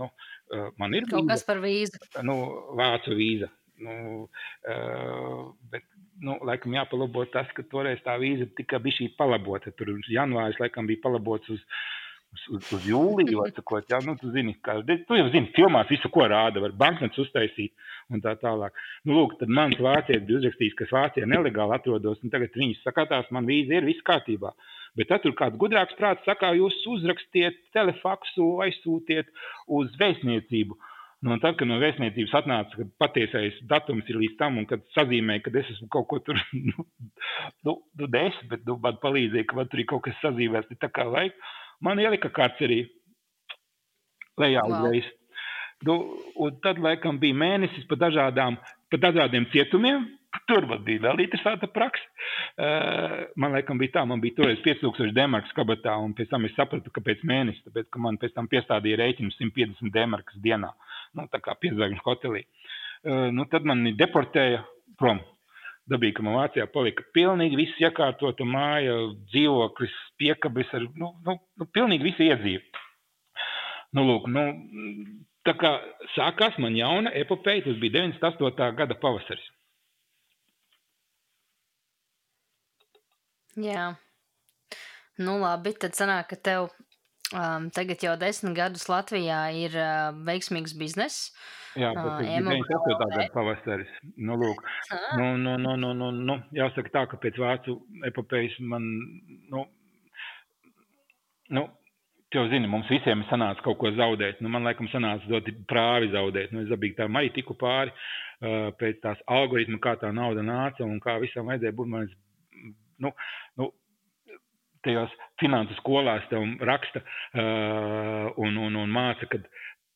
nu, uh, man ir vīza. Kaut kas par vīzu. Nu, vācu vīza. Nu, bet nu, laikam jāpalabo tas, ka toreiz tā vīza tika bija šī palabota. Tur janvāris laikam bija palabots uz, uz, uz, uz jūliju, vai sakot, jā, nu, tu zini, kā, tu jau zini, filmās visu, ko rāda, var banknotes uztaisīt un tā tālāk. Nu, lūk, tad mans vācietis bija uzrakstījis, ka Vācijā nelegāli atrodos, un tagad viņš sakatās, man vīza ir viss kārtībā. Bet tad tur kāds gudrāks prāts saka, jūs uzrakstiet telefaksu, aizsūtiet uz vēstniecību. Nu, un tad, kad no vēstniecības atnāca, ka patiesais datums ir līdz tam, un kad sazīmēja, ka es esmu kaut ko tur, *laughs* nu, nu, nu es, bet nu, man palīdzēja, ka man tur ir kaut kas sazīmēts, tā kā vajag, man ielika kāds arī lejā wow. uzreiz. Nu, un tad, laikam, bija mēnesis pa, dažādām, pa dažādiem cietumiem. Tur man bija vēl interesanta praksa. Uh, man liekas, bija tā, man bija toreiz 5000 demarkas kabatā, un pēc tam es sapratu, ka pēc mēneša, tāpēc, ka man pēc tam piestādīja rēķinu 150 demarkas dienā. Nu, tā kā piedzvaigžņu hotelī. Uh, nu, tad mani deportēja prom. Dabīgi, ka man Vācijā palika pilnīgi viss iekārtota māja, dzīvoklis, piekabis ar, nu, nu, nu pilnīgi visi iedzīvi. Nu, lūk, nu, tā kā sākās man jauna epopeja, tas bija 98. gada pavasaris. Jā. Nu, labi, tad sanāk, ka tev Um, tagad jau desmit gadus Latvijā ir uh, veiksmīgs bizness. Jā, tas ir uh, 98. gada pavasaris. Nu, lūk, nu, nu, nu, nu, nu, nu, jāsaka tā, ka pēc vācu epopejas man, nu, nu, jau zini, mums visiem ir sanācis kaut ko zaudēt. Nu, man liekas, sanāca dot prāvi zaudēt. Nu, es dabīgi tā arī tiku pāri uh, pēc tās algoritma, kā tā nauda nāca un kā visam vajadzēja būt. Man, nu, nu, tajos finansu skolās tev raksta uh, un, un, un māca, ka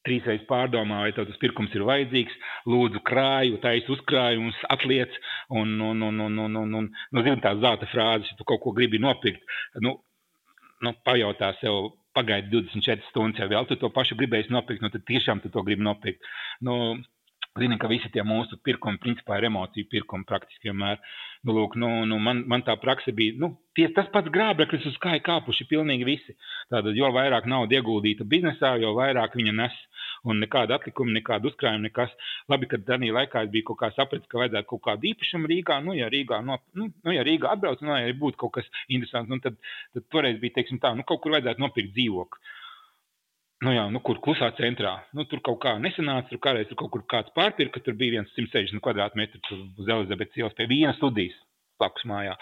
trīsreiz pārdomā, vai tas pirkums ir vajadzīgs, lūdzu krāju, taisa uzkrājumus, atliec, un, un, un, un, un, un, un nu, zini tās zelta frāzes, ja tu kaut ko gribi nopirkt, nu, nu pajautā sev, pagaidi 24 stundas, ja vēl tu to pašu gribēsi nopirkt, nu tad tiešām tu to gribi nopirkt. Nu, Zini, ka visi tie mūsu pirkumi, principā, ir emociju pirkumi praktiski vienmēr. Nu, lūk, nu, nu, man, man tā praksa bija, nu, tieši tas pats grābeklis, uz kā ir kāpuši pilnīgi visi. Tātad, jo vairāk nauda ieguldīta biznesā, jo vairāk viņa nes. Un nekāda atlikuma, nekāda uzkrājuma, nekas. Labi, ka tajā laikā es biju kaut kā sapratis, ka vajadzētu kaut kādu īpašumu Rīgā. Nu, ja Rīgā, no, nu, nu, ja Rīgā atbrauc, nu, ja būtu kaut kas interesants, nu, tad, tad toreiz bija, teiksim tā, nu, kaut kur vajadzētu nopirkt dzīvokli. Nu jā, nu kur klusā centrā. Nu, tur kaut kā nesanāca, tur kādreiz tur kaut kur kāds pārpirka, tur bija viens 160 kvadrātmetru uz Elizabetes ielas pie viena studijas blakus mājā.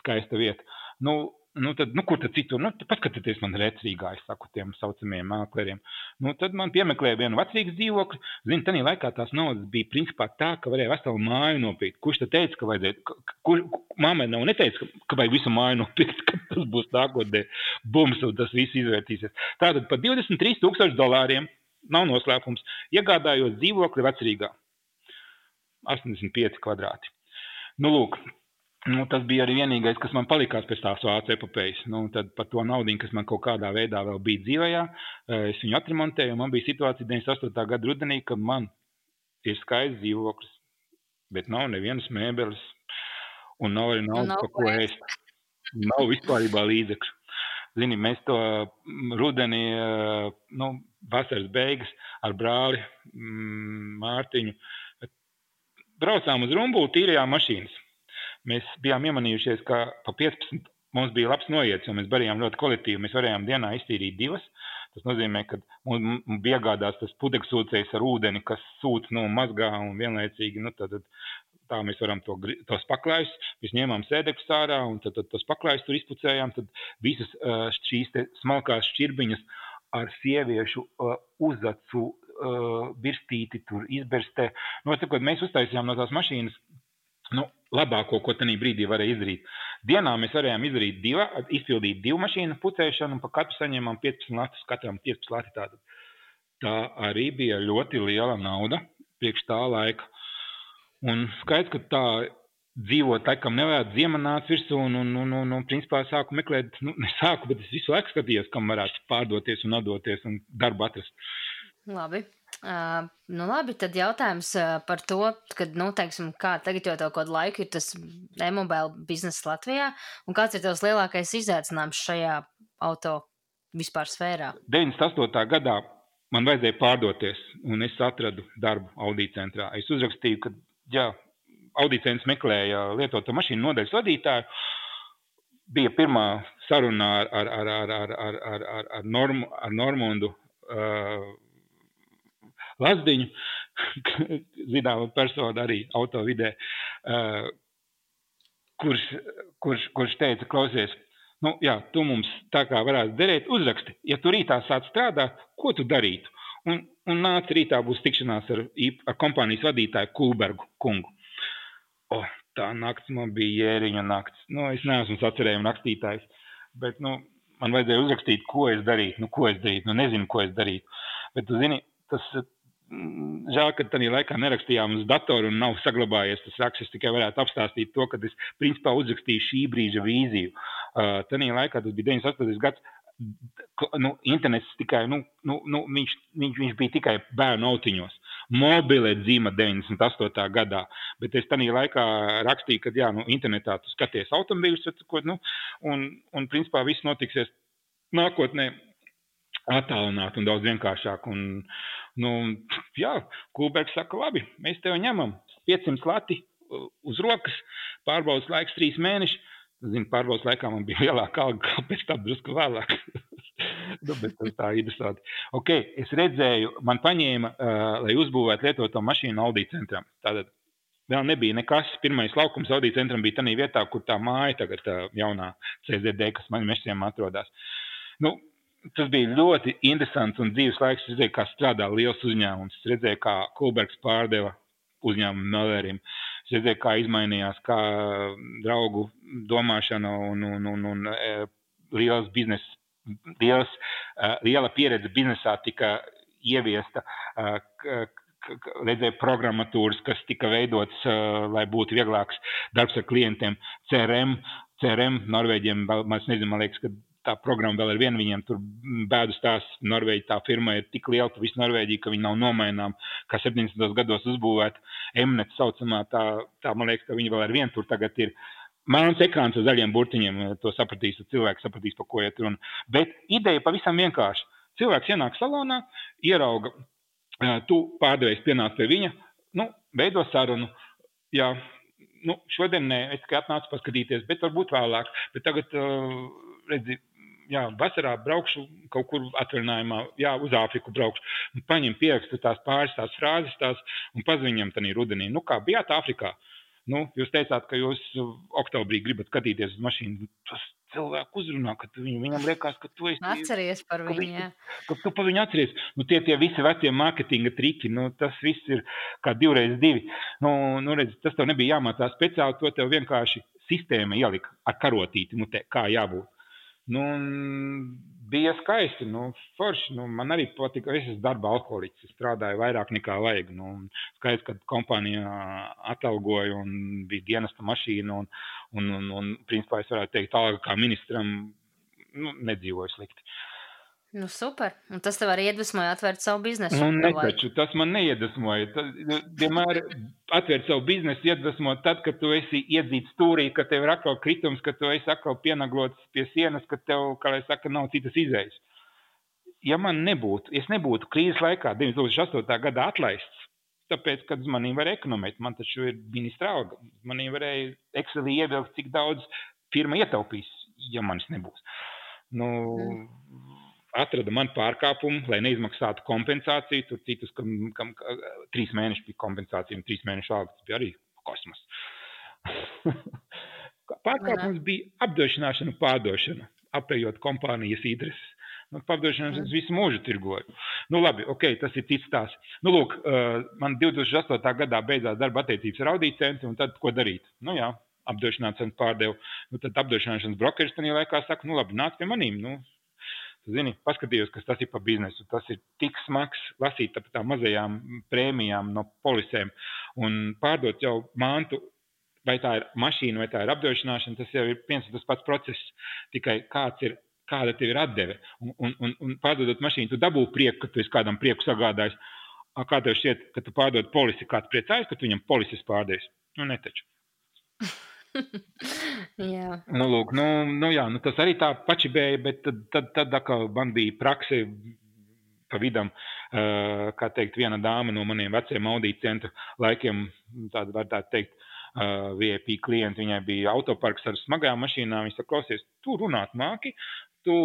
Skaista vieta. Nu, Nu, tad, nu, kur tad citur? Nu, paskatieties, man recīgā, es saku tiem saucamajiem mākleriem. Nu, tad man piemeklēja vienu vecīgu dzīvokli. Zinu, tajā laikā tās naudas bija principā tā, ka varēja veselu māju nopirkt. Kurš tad teica, ka vajadzēja? Kur, māmai nav neteica, ka, ka vajag visu māju nopirkt, *laughs* ka tas būs nākotnē bums un tas viss izvērtīsies. Tātad par 23 tūkstoši dolāriem nav noslēpums. Iegādājos dzīvokli vecrīgā. 85 kvadrāti. Nu, lūk, Nu, tas bija arī vienīgais, kas man palikās pēc tās vācu epopejas. Nu, tad par to naudu, kas man kaut kādā veidā vēl bija dzīvajā, eh, es viņu atremontēju. Man bija situācija 98. gada rudenī, kad man ir skaists dzīvoklis, bet nav nevienas mēbeles un nav arī naudas, par ko ēst. Nav vispār līdzekļu. Zini, mēs to mm, rudenī, eh, nu, vasaras beigas ar brāli mm, Mārtiņu braucām uz Rumbulu, tīrījām mašīnas mēs bijām iemanījušies, ka pa 15 mums bija labs noiets, jo mēs darījām ļoti kolektīvi. Mēs varējām dienā iztīrīt divas. Tas nozīmē, ka mums bija jāgādās tas putekļs sūcējs ar ūdeni, kas sūc no mazgā un vienlaicīgi. Nu, tad, tā mēs varam to, tos paklājus, mēs ņēmām sēdekļus ārā un tad, tad tos paklājus tur izpucējām. Tad visas šīs smalkās šķirbiņas ar sieviešu uzacu virstīti tur izberstē. Nu, sakot, mēs uztaisījām no tās mašīnas nu, labāko, ko tajā brīdī varēja izdarīt. Dienā mēs varējām izdarīt divu, izpildīt divu mašīnu pucēšanu, un pa katru saņēmām 15 latus, katram 15 lati. Tātad. Tā arī bija ļoti liela nauda priekš tā laika. Un skaidrs, ka tā dzīvot, laikam nevajadzētu ziemā nāca virsū, un, un, un, un, un principā sāku meklēt, nu, ne sāku, bet es visu laiku skatījos, kam varētu pārdoties un atdoties un darbu atrast. Labi. Uh, nu labi, tad jautājums par to, kad, nu, teiksim, kā tagad jau tev kādu laiku ir tas e-mobile biznesa Latvijā, un kāds ir tavs lielākais izaicinājums šajā auto vispār sfērā? 98. gadā man vajadzēja pārdoties, un es atradu darbu Audi centrā. Es uzrakstīju, ka, jā, Audi centrs meklēja lietotu mašīnu nodaļas vadītāju. Bija pirmā saruna ar, ar, ar, ar, ar, ar, ar, ar, ar, Normu, ar Normundu. Uh, Lazdiņu, *laughs* zināma persona arī autovidē, uh, kurš, kurš, kurš teica, klausies, nu, jā, tu mums tā kā varētu derēt, uzraksti, ja tu rītā sāc strādāt, ko tu darītu? Un, un nāca rītā būs tikšanās ar, ar kompānijas vadītāju Kulbergu kungu. O, tā nakts man bija jēriņa nakts. Nu, es neesmu sacerējuma rakstītājs, bet, nu, man vajadzēja uzrakstīt, ko es darītu, nu, ko es darītu, nu, nezinu, ko es darītu. Bet, tu zini, tas žēl, ka tajā laikā nerakstījām uz datoru un nav saglabājies tas raksts. Es tikai varētu apstāstīt to, ka es principā uzrakstīju šī brīža vīziju. Uh, tajā laikā tas bija 98. gads. Nu, internets tikai, nu, nu, nu, viņš, viņš, viņš bija tikai bērnu autiņos. Mobile dzīva 98. gadā, bet es tajā laikā rakstīju, ka, jā, nu, internetā tu skaties automobīļus, nu, un, un principā viss notiksies nākotnē attālināt un daudz vienkāršāk. Un, nu, jā, Kulbergs saka, labi, mēs tev ņemam 500 lati uh, uz rokas, pārbaudas laiks trīs mēneši. Zinu, pārbaudas laikā man bija *laughs* lielāka alga, kāpēc tā drusku vēlāk. *laughs* nu, bet tas tā ir interesanti. Okay, es redzēju, man paņēma, uh, lai uzbūvētu lietoto mašīnu Audi centram. Tātad vēl nebija nekas. Pirmais laukums Audi centram bija tajā vietā, kur tā māja tagad tā jaunā CZD, kas man mežiem atrodas. Nu, tas bija ļoti interesants un dzīves laiks. Es redzēju, kā strādā liels uzņēmums. Es redzēju, kā Kulbergs pārdeva uzņēmumu Mellerim. Es redzēju, kā izmainījās kā draugu domāšana un, un, un, un e, liels biznesa, liels, e, liela pieredze biznesā tika ieviesta. E, redzēju programmatūras, kas tika veidotas, lai būtu vieglāks darbs ar klientiem. CRM, CRM Norvēģiem, man, nezinu, man liekas, ka tā programma vēl ar vienu viņiem tur bēdu stāsts. Norvēģija tā firma ir tik liela, ka visu Norvēģiju, ka viņi nav nomainām, kā 70. gados uzbūvēta Mnet saucamā, tā, tā man liekas, ka viņi vēl ar vienu tur tagad ir. Melns ekrāns ar zaļiem burtiņiem, to sapratīs, cilvēks sapratīs, par ko iet runa. Bet ideja pavisam vienkārši. Cilvēks ienāk salonā, ierauga, tu pārdevējs pienāc pie viņa, nu, veido sarunu. Jā, nu, šodien nē, es tikai atnācu paskatīties, bet varbūt vēlāk. Bet tagad, redzi, jā, vasarā braukšu kaut kur atvaļinājumā, jā, uz Āfriku braukšu. Paņem pierakstu tās pāris tās frāzes tās un paziņam tanī rudenī. Nu, kā bijāt Āfrikā? Nu, jūs teicāt, ka jūs oktobrī gribat skatīties uz mašīnu. Tas cilvēku uzrunā, ka viņu, viņam liekas, ka tu esi. Atceries par viņu, viņu jā. Ka tu par viņu atceries. Nu, tie, tie visi vecie mārketinga triki, nu, tas viss ir kā divreiz divi. Nu, nu, redz, tas tev nebija jāmācās speciāli, to tev vienkārši sistēma ielika ar karotīti, nu, te, kā jābūt. Nu, bija skaisti. Nu, forši, nu, man arī patika, es esmu darba alkoholiķis. Es strādāju vairāk nekā vajag. Nu, skaisti, kad kompānija atalgoja un bija dienesta mašīna. Un, un, un, un principā es varētu teikt, tā kā ministram nu, nedzīvoju slikti. Uh, Nu, super. Un tas tev arī iedvesmoja atvērt savu biznesu. Nu, netaču, tas man neiedvesmoja. Tas, vienmēr atvērt savu biznesu iedvesmo tad, kad tu esi iedzīts stūrī, ka tev ir atkal kritums, ka tu esi atkal pienaglots pie sienas, ka tev, kā lai saka, nav citas izējas. Ja man nebūtu, es nebūtu krīzes laikā 2008. gadā atlaists, tāpēc, kad uz maniem var ekonomēt, man taču ir ministra alga. Maniem varēja Excelī ievilkt, cik daudz firma ietaupīs, ja manis nebūs. Nu, mm atrada man pārkāpumu, lai neizmaksātu kompensāciju. Tur citus, kam, kam trīs mēneši bija kompensācija un trīs mēnešu alga. Tas bija arī kosmos. *laughs* Pārkāpums bija apdrošināšana un pārdošana, apējot kompānijas intereses. Nu, Pārdošanas es visu mūžu tirgoju. Nu, labi, ok, tas ir cits tās. Nu, lūk, uh, man 2008. gadā beidzās darba attiecības ar audīt centru, un tad ko darīt? Nu, jā, apdrošināšanas pārdevu. Nu, tad apdrošināšanas brokeris tajā laikā saka, nu, labi, nāc pie manīm. Nu, Zini, paskatījos, kas tas ir par biznesu. Tas ir tik smags lasīt par tām mazajām prēmijām no polisēm un pārdot jau mantu. Vai tā ir mašīna, vai tā ir apdrošināšana, tas jau ir viens un tas pats process. Tikai kāds ir, kāda tev ir atdeve. Un, un, un, un pārdodot mašīnu, tu dabū prieku, ka tu esi kādam prieku sagādājis. Kā tev šķiet, ka tu pārdod polisi, kāds priecājas, ka tu viņam polisis pārdēs? Nu, netaču. *laughs* *laughs* jā. Nu, lūk, nu, nu, jā, nu, tas arī tā pačibēja, bet tad, tad, tad atkal man bija prakse pa vidam, uh, kā teikt, viena dāma no maniem veciem audīt centra laikiem, tāda var tā teikt, uh, VIP klienti, viņai bija autoparks ar smagajām mašīnām, viņa saka, klausies, tu runāt māki, tu,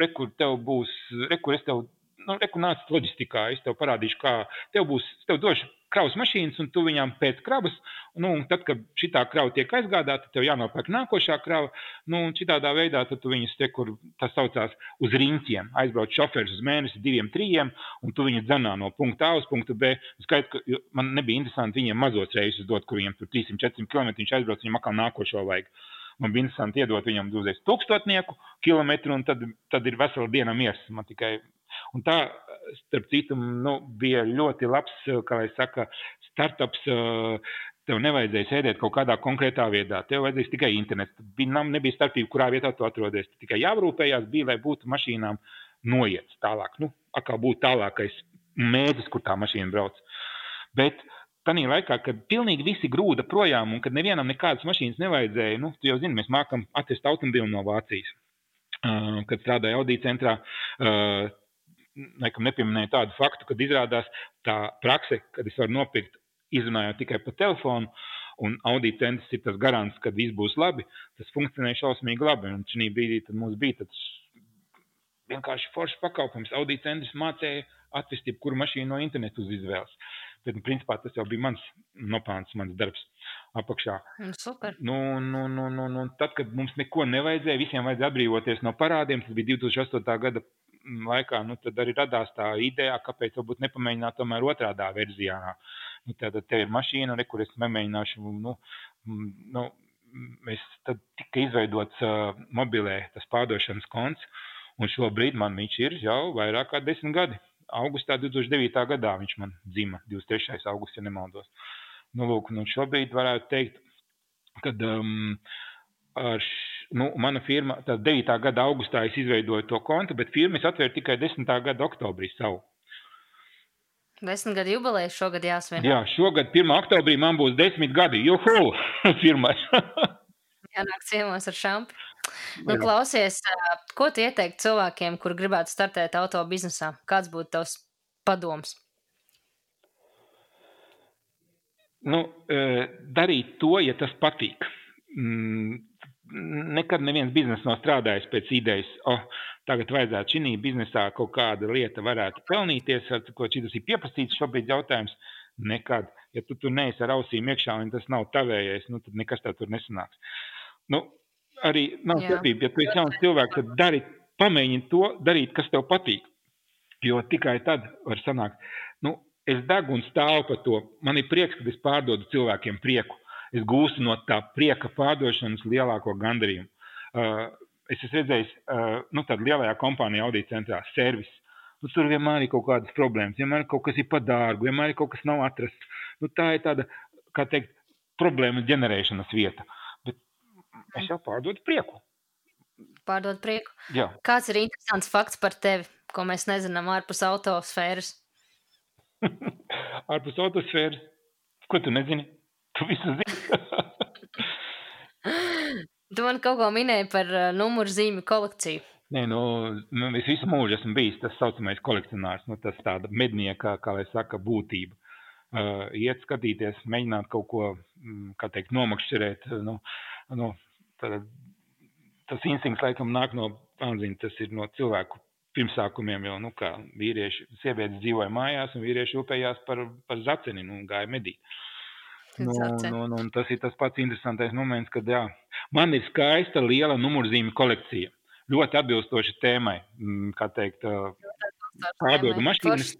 rekur, tev būs, rekur, es tev nu, reku nāc loģistikā, es tev parādīšu, kā tev būs, tev došu kravas mašīnas, un tu viņām pēc kravas, nu, tad, kad šī krava tiek aizgādāta, tev jānopērk nākošā krava, nu, un šitādā veidā tu viņus te, kur tas saucās uz riņķiem, aizbrauc šoferis uz mēnesi, diviem, trījiem, un tu viņus dzenā no punkta A uz punktu B. Skait, ka man nebija interesanti viņiem mazos reisus dot, kur viņiem tur 300-400 km viņš aizbrauc, viņam atkal nākošo vajag. Man bija interesanti iedot viņam uzreiz tūkstotnieku kilometru, un tad, tad ir vesela diena miers. Man tikai Un tā, starp citu, nu, bija ļoti labs, kā jau saka, startups. Tev nevajadzēja sēdēt kaut kādā konkrētā vietā. Tev vajadzēja tikai internets. Bija, nebija starpība, kurā vietā tu atrodies. Tikai jārūpējās, bija, lai būtu mašīnām noiets tālāk. Nu, kā būtu tālākais mēģis, kur tā mašīna brauc. Bet Tanī laikā, kad pilnīgi visi grūda projām un kad nevienam nekādas mašīnas nevajadzēja, nu, tu jau zini, mēs mākam atrast automobili no Vācijas. Uh, kad strādāja audīt centrā, uh, nekam nepieminēju tādu faktu, kad izrādās tā prakse, kad es varu nopirkt, izrunājot tikai pa telefonu, un audīt centrs ir tas garants, ka viss būs labi, tas funkcionē šausmīgi labi. Un šī brīdī mums bija tāds vienkārši foršs pakalpojums. Audīt centrs mācīja atvest jebkuru mašīnu no interneta uz izvēles. Bet, nu, principā, tas jau bija mans nopelns, mans darbs apakšā. Mm, super. Nu, nu, nu, nu, nu, tad, kad mums neko nevajadzēja, visiem vajadzēja atbrīvoties no parādiem, tas bija 2008. gada laikā, nu, tad arī radās tā ideja, kāpēc varbūt nepamēģināt tomēr otrādā versijā. Nu, tad tev ir mašīna, re, kur es nemēģināšu, nu, nu, es tad tika izveidots uh, mobilē tas pārdošanas konts, un šobrīd man viņš ir jau vairāk kā desmit gadi. Augustā 2009. gadā viņš man dzima, 23. augusts, ja nemaldos. Nu, lūk, nu, šobrīd varētu teikt, kad um, ar nu, mana firma, tad 9. gada augustā es izveidoju to kontu, bet firma es atvēru tikai 10. gada oktobrī savu. Desmit gadu jubileja šogad jāsvin. Jā, šogad 1. oktobrī man būs desmit gadi. Juhu! *laughs* Firmai. Jānāk ciemos ar šampu. Nu, klausies, ko tu ieteiktu cilvēkiem, kur gribētu startēt auto biznesā? Kāds būtu tavs padoms? Nu, darīt to, ja tas patīk. Nekad neviens bizness nav strādājis pēc idejas, oh, tagad vajadzētu šī biznesā kaut kāda lieta varētu pelnīties, ko šis ir pieprasīts šobrīd jautājums. Nekad. Ja tu tur neesi ar ausīm iekšā un tas nav tavējais, nu, tad nekas tev tur nesanāks. Nu, arī nav starpība. Ja tu esi jauns cilvēks, tad dari, pamēģini to darīt, kas tev patīk. Jo tikai tad var sanākt, nu, es degu un stāvu par to. Man ir prieks, ka es pārdodu cilvēkiem prieku. Es gūstu no tā prieka pārdošanas lielāko gandarījumu. Uh, es esmu redzējis, uh, nu, tādā lielajā kompānijā, Audija centrā, servis. Nu, tur vienmēr ir kaut kādas problēmas, vienmēr kaut kas ir par dārgu, vienmēr kaut kas nav atrasts. Nu, tā ir tāda, kā teikt, problēma ģenerēšanas vieta. Bet es jau pārdodu prieku. Pārdod prieku. Jā. Kāds ir interesants fakts par tevi, ko mēs nezinām ārpus autosfēras? *laughs* ārpus autosfēras? Ko tu nezini? Tu visu zini. *laughs* tu man kaut ko minēji par uh, numuru zīmju kolekciju. Nē, nu, nu, es visu mūžu esmu bijis tas saucamais kolekcionārs, nu, tas tāda mednieka, kā lai saka, būtība. Uh, iet skatīties, mēģināt kaut ko, mm, kā teikt, nomakšķerēt. Nu, nu, tad, tas instinkts laikam nāk no, pānziņ, tas ir no cilvēku pirmsākumiem, jo, nu, kā vīrieši, sievietes dzīvoja mājās un vīrieši upējās par, par zaceni, nu, gāja medīt. Nu, nu, nu, tas ir tas pats interesantais moments, kad jā, man ir skaista liela numurzīmju kolekcija ļoti atbilstoši tēmai, mm, kā teikt, pārdodu mašīnas.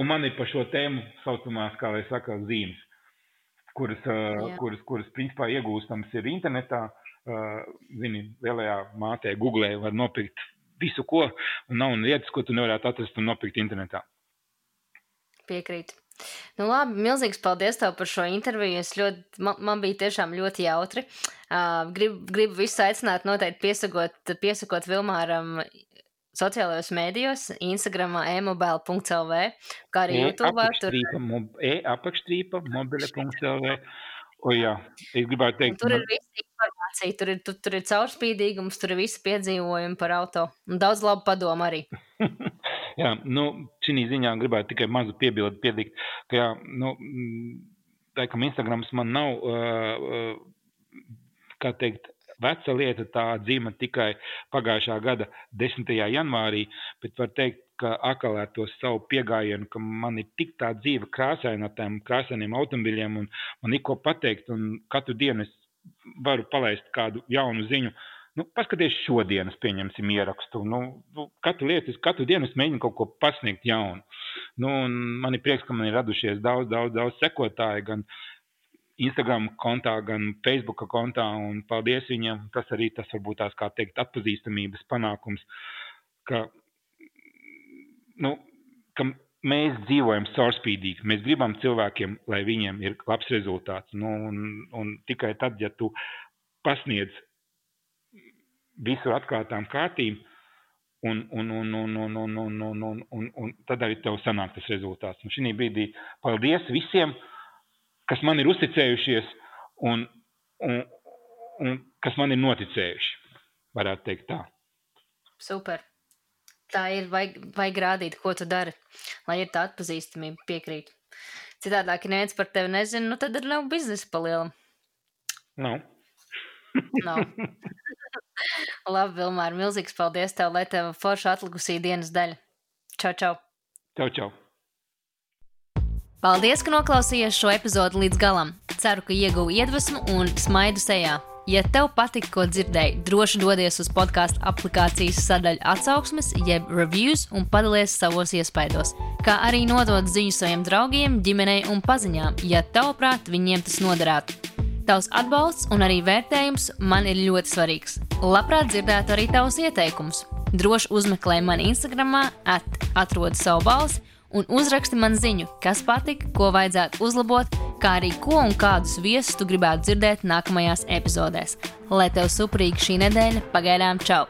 Un man ir par šo tēmu saucamās, kā lai saka, zīmes, kuras, Jā. kuras, kuras principā iegūstams ir internetā. Zini, lielajā mātē Google var nopirkt visu, ko, un nav lietas, ko tu nevarētu atrast un nopirkt internetā. Piekrīt. Nu, labi, milzīgs paldies tev par šo interviju. Es ļoti, man, man bija tiešām ļoti jautri. Uh, gribu, gribu visus aicināt, noteikti piesakot, piesakot Vilmāram sociālajos mēdījos, Instagram, e-mobile.lv, kā arī YouTube. Tur ir apakšstrīpa, mobile.lv. O, jā, es gribētu teikt, un tur ir visa informācija, tur ir, tur, tur ir caurspīdīgums, tur ir visi piedzīvojumi par auto un daudz labu padomu arī. *laughs* jā, nu, šī ziņā gribētu tikai mazu piebildi pielikt, ka, jā, nu, laikam Instagrams man nav, uh, kā teikt, veca lieta, tā dzīva tikai pagājušā gada 10. janvārī, bet var teikt, ka atkal ar to savu pieejamību, ka man ir tik tā dzīve krāsaina ar tiem krāsainiem automobiļiem, un man ir ko pateikt, un katru dienu es varu palaist kādu jaunu ziņu. Nu, paskaties, šodienas pieņemsim ierakstu. Nu, nu, katru, lietu, katru dienu es mēģinu kaut ko pasniegt jaunu. Nu, man ir prieks, ka man ir radušies daudz, daudz, daudz sekotāju, gan Instagram kontā, gan Facebook kontā. Paldies viņiem. Tas arī tas varbūt tās, kā teikt, atpazīstamības panākums. Ka, nu, ka mēs dzīvojam caurspīdīgi. Mēs gribam cilvēkiem, lai viņiem ir labs rezultāts. Nu, un, un tikai tad, ja tu pasniedz visu atklātām kārtīm, un, un, un, un, un, un, un, un, un, un, un tad arī tev sanāk tas rezultāts. Un šī brīdī paldies visiem, kas man ir uzticējušies un, un, un kas man ir noticējuši. Varētu teikt tā. Super. Tā ir, vajag, vajag rādīt, ko tu dari, lai ir tā atpazīstamība, piekrīt. Citādāk, ja neviens par tevi nezina, nu tad ir nav biznesa palielam. Nav. Nav. *laughs* Labi, Vilmār, milzīgs paldies tev, lai tev forša atlikusī dienas daļa. Čau, čau! Čau, čau! Paldies, ka noklausījāties šo epizodi līdz galam. Ceru, ka ieguvu iedvesmu un smaidu sejā. Ja tev patika, ko dzirdēji, droši dodies uz podkāstu aplikācijas sadaļu atsauksmes, jeb reviews un padalies savos iespaidos. Kā arī nodot ziņu saviem draugiem, ģimenei un paziņām, ja tavuprāt viņiem tas noderētu. Tavs atbalsts un arī vērtējums man ir ļoti svarīgs. Labprāt dzirdētu arī tavus ieteikumus. Droši uzmeklē mani Instagram, atrod savu balsi un uzraksti man ziņu, kas patika, ko vajadzētu uzlabot, kā arī ko un kādus viesus tu gribētu dzirdēt nākamajās epizodēs. Lai tev suprīgi šī nedēļa, pagaidām čau!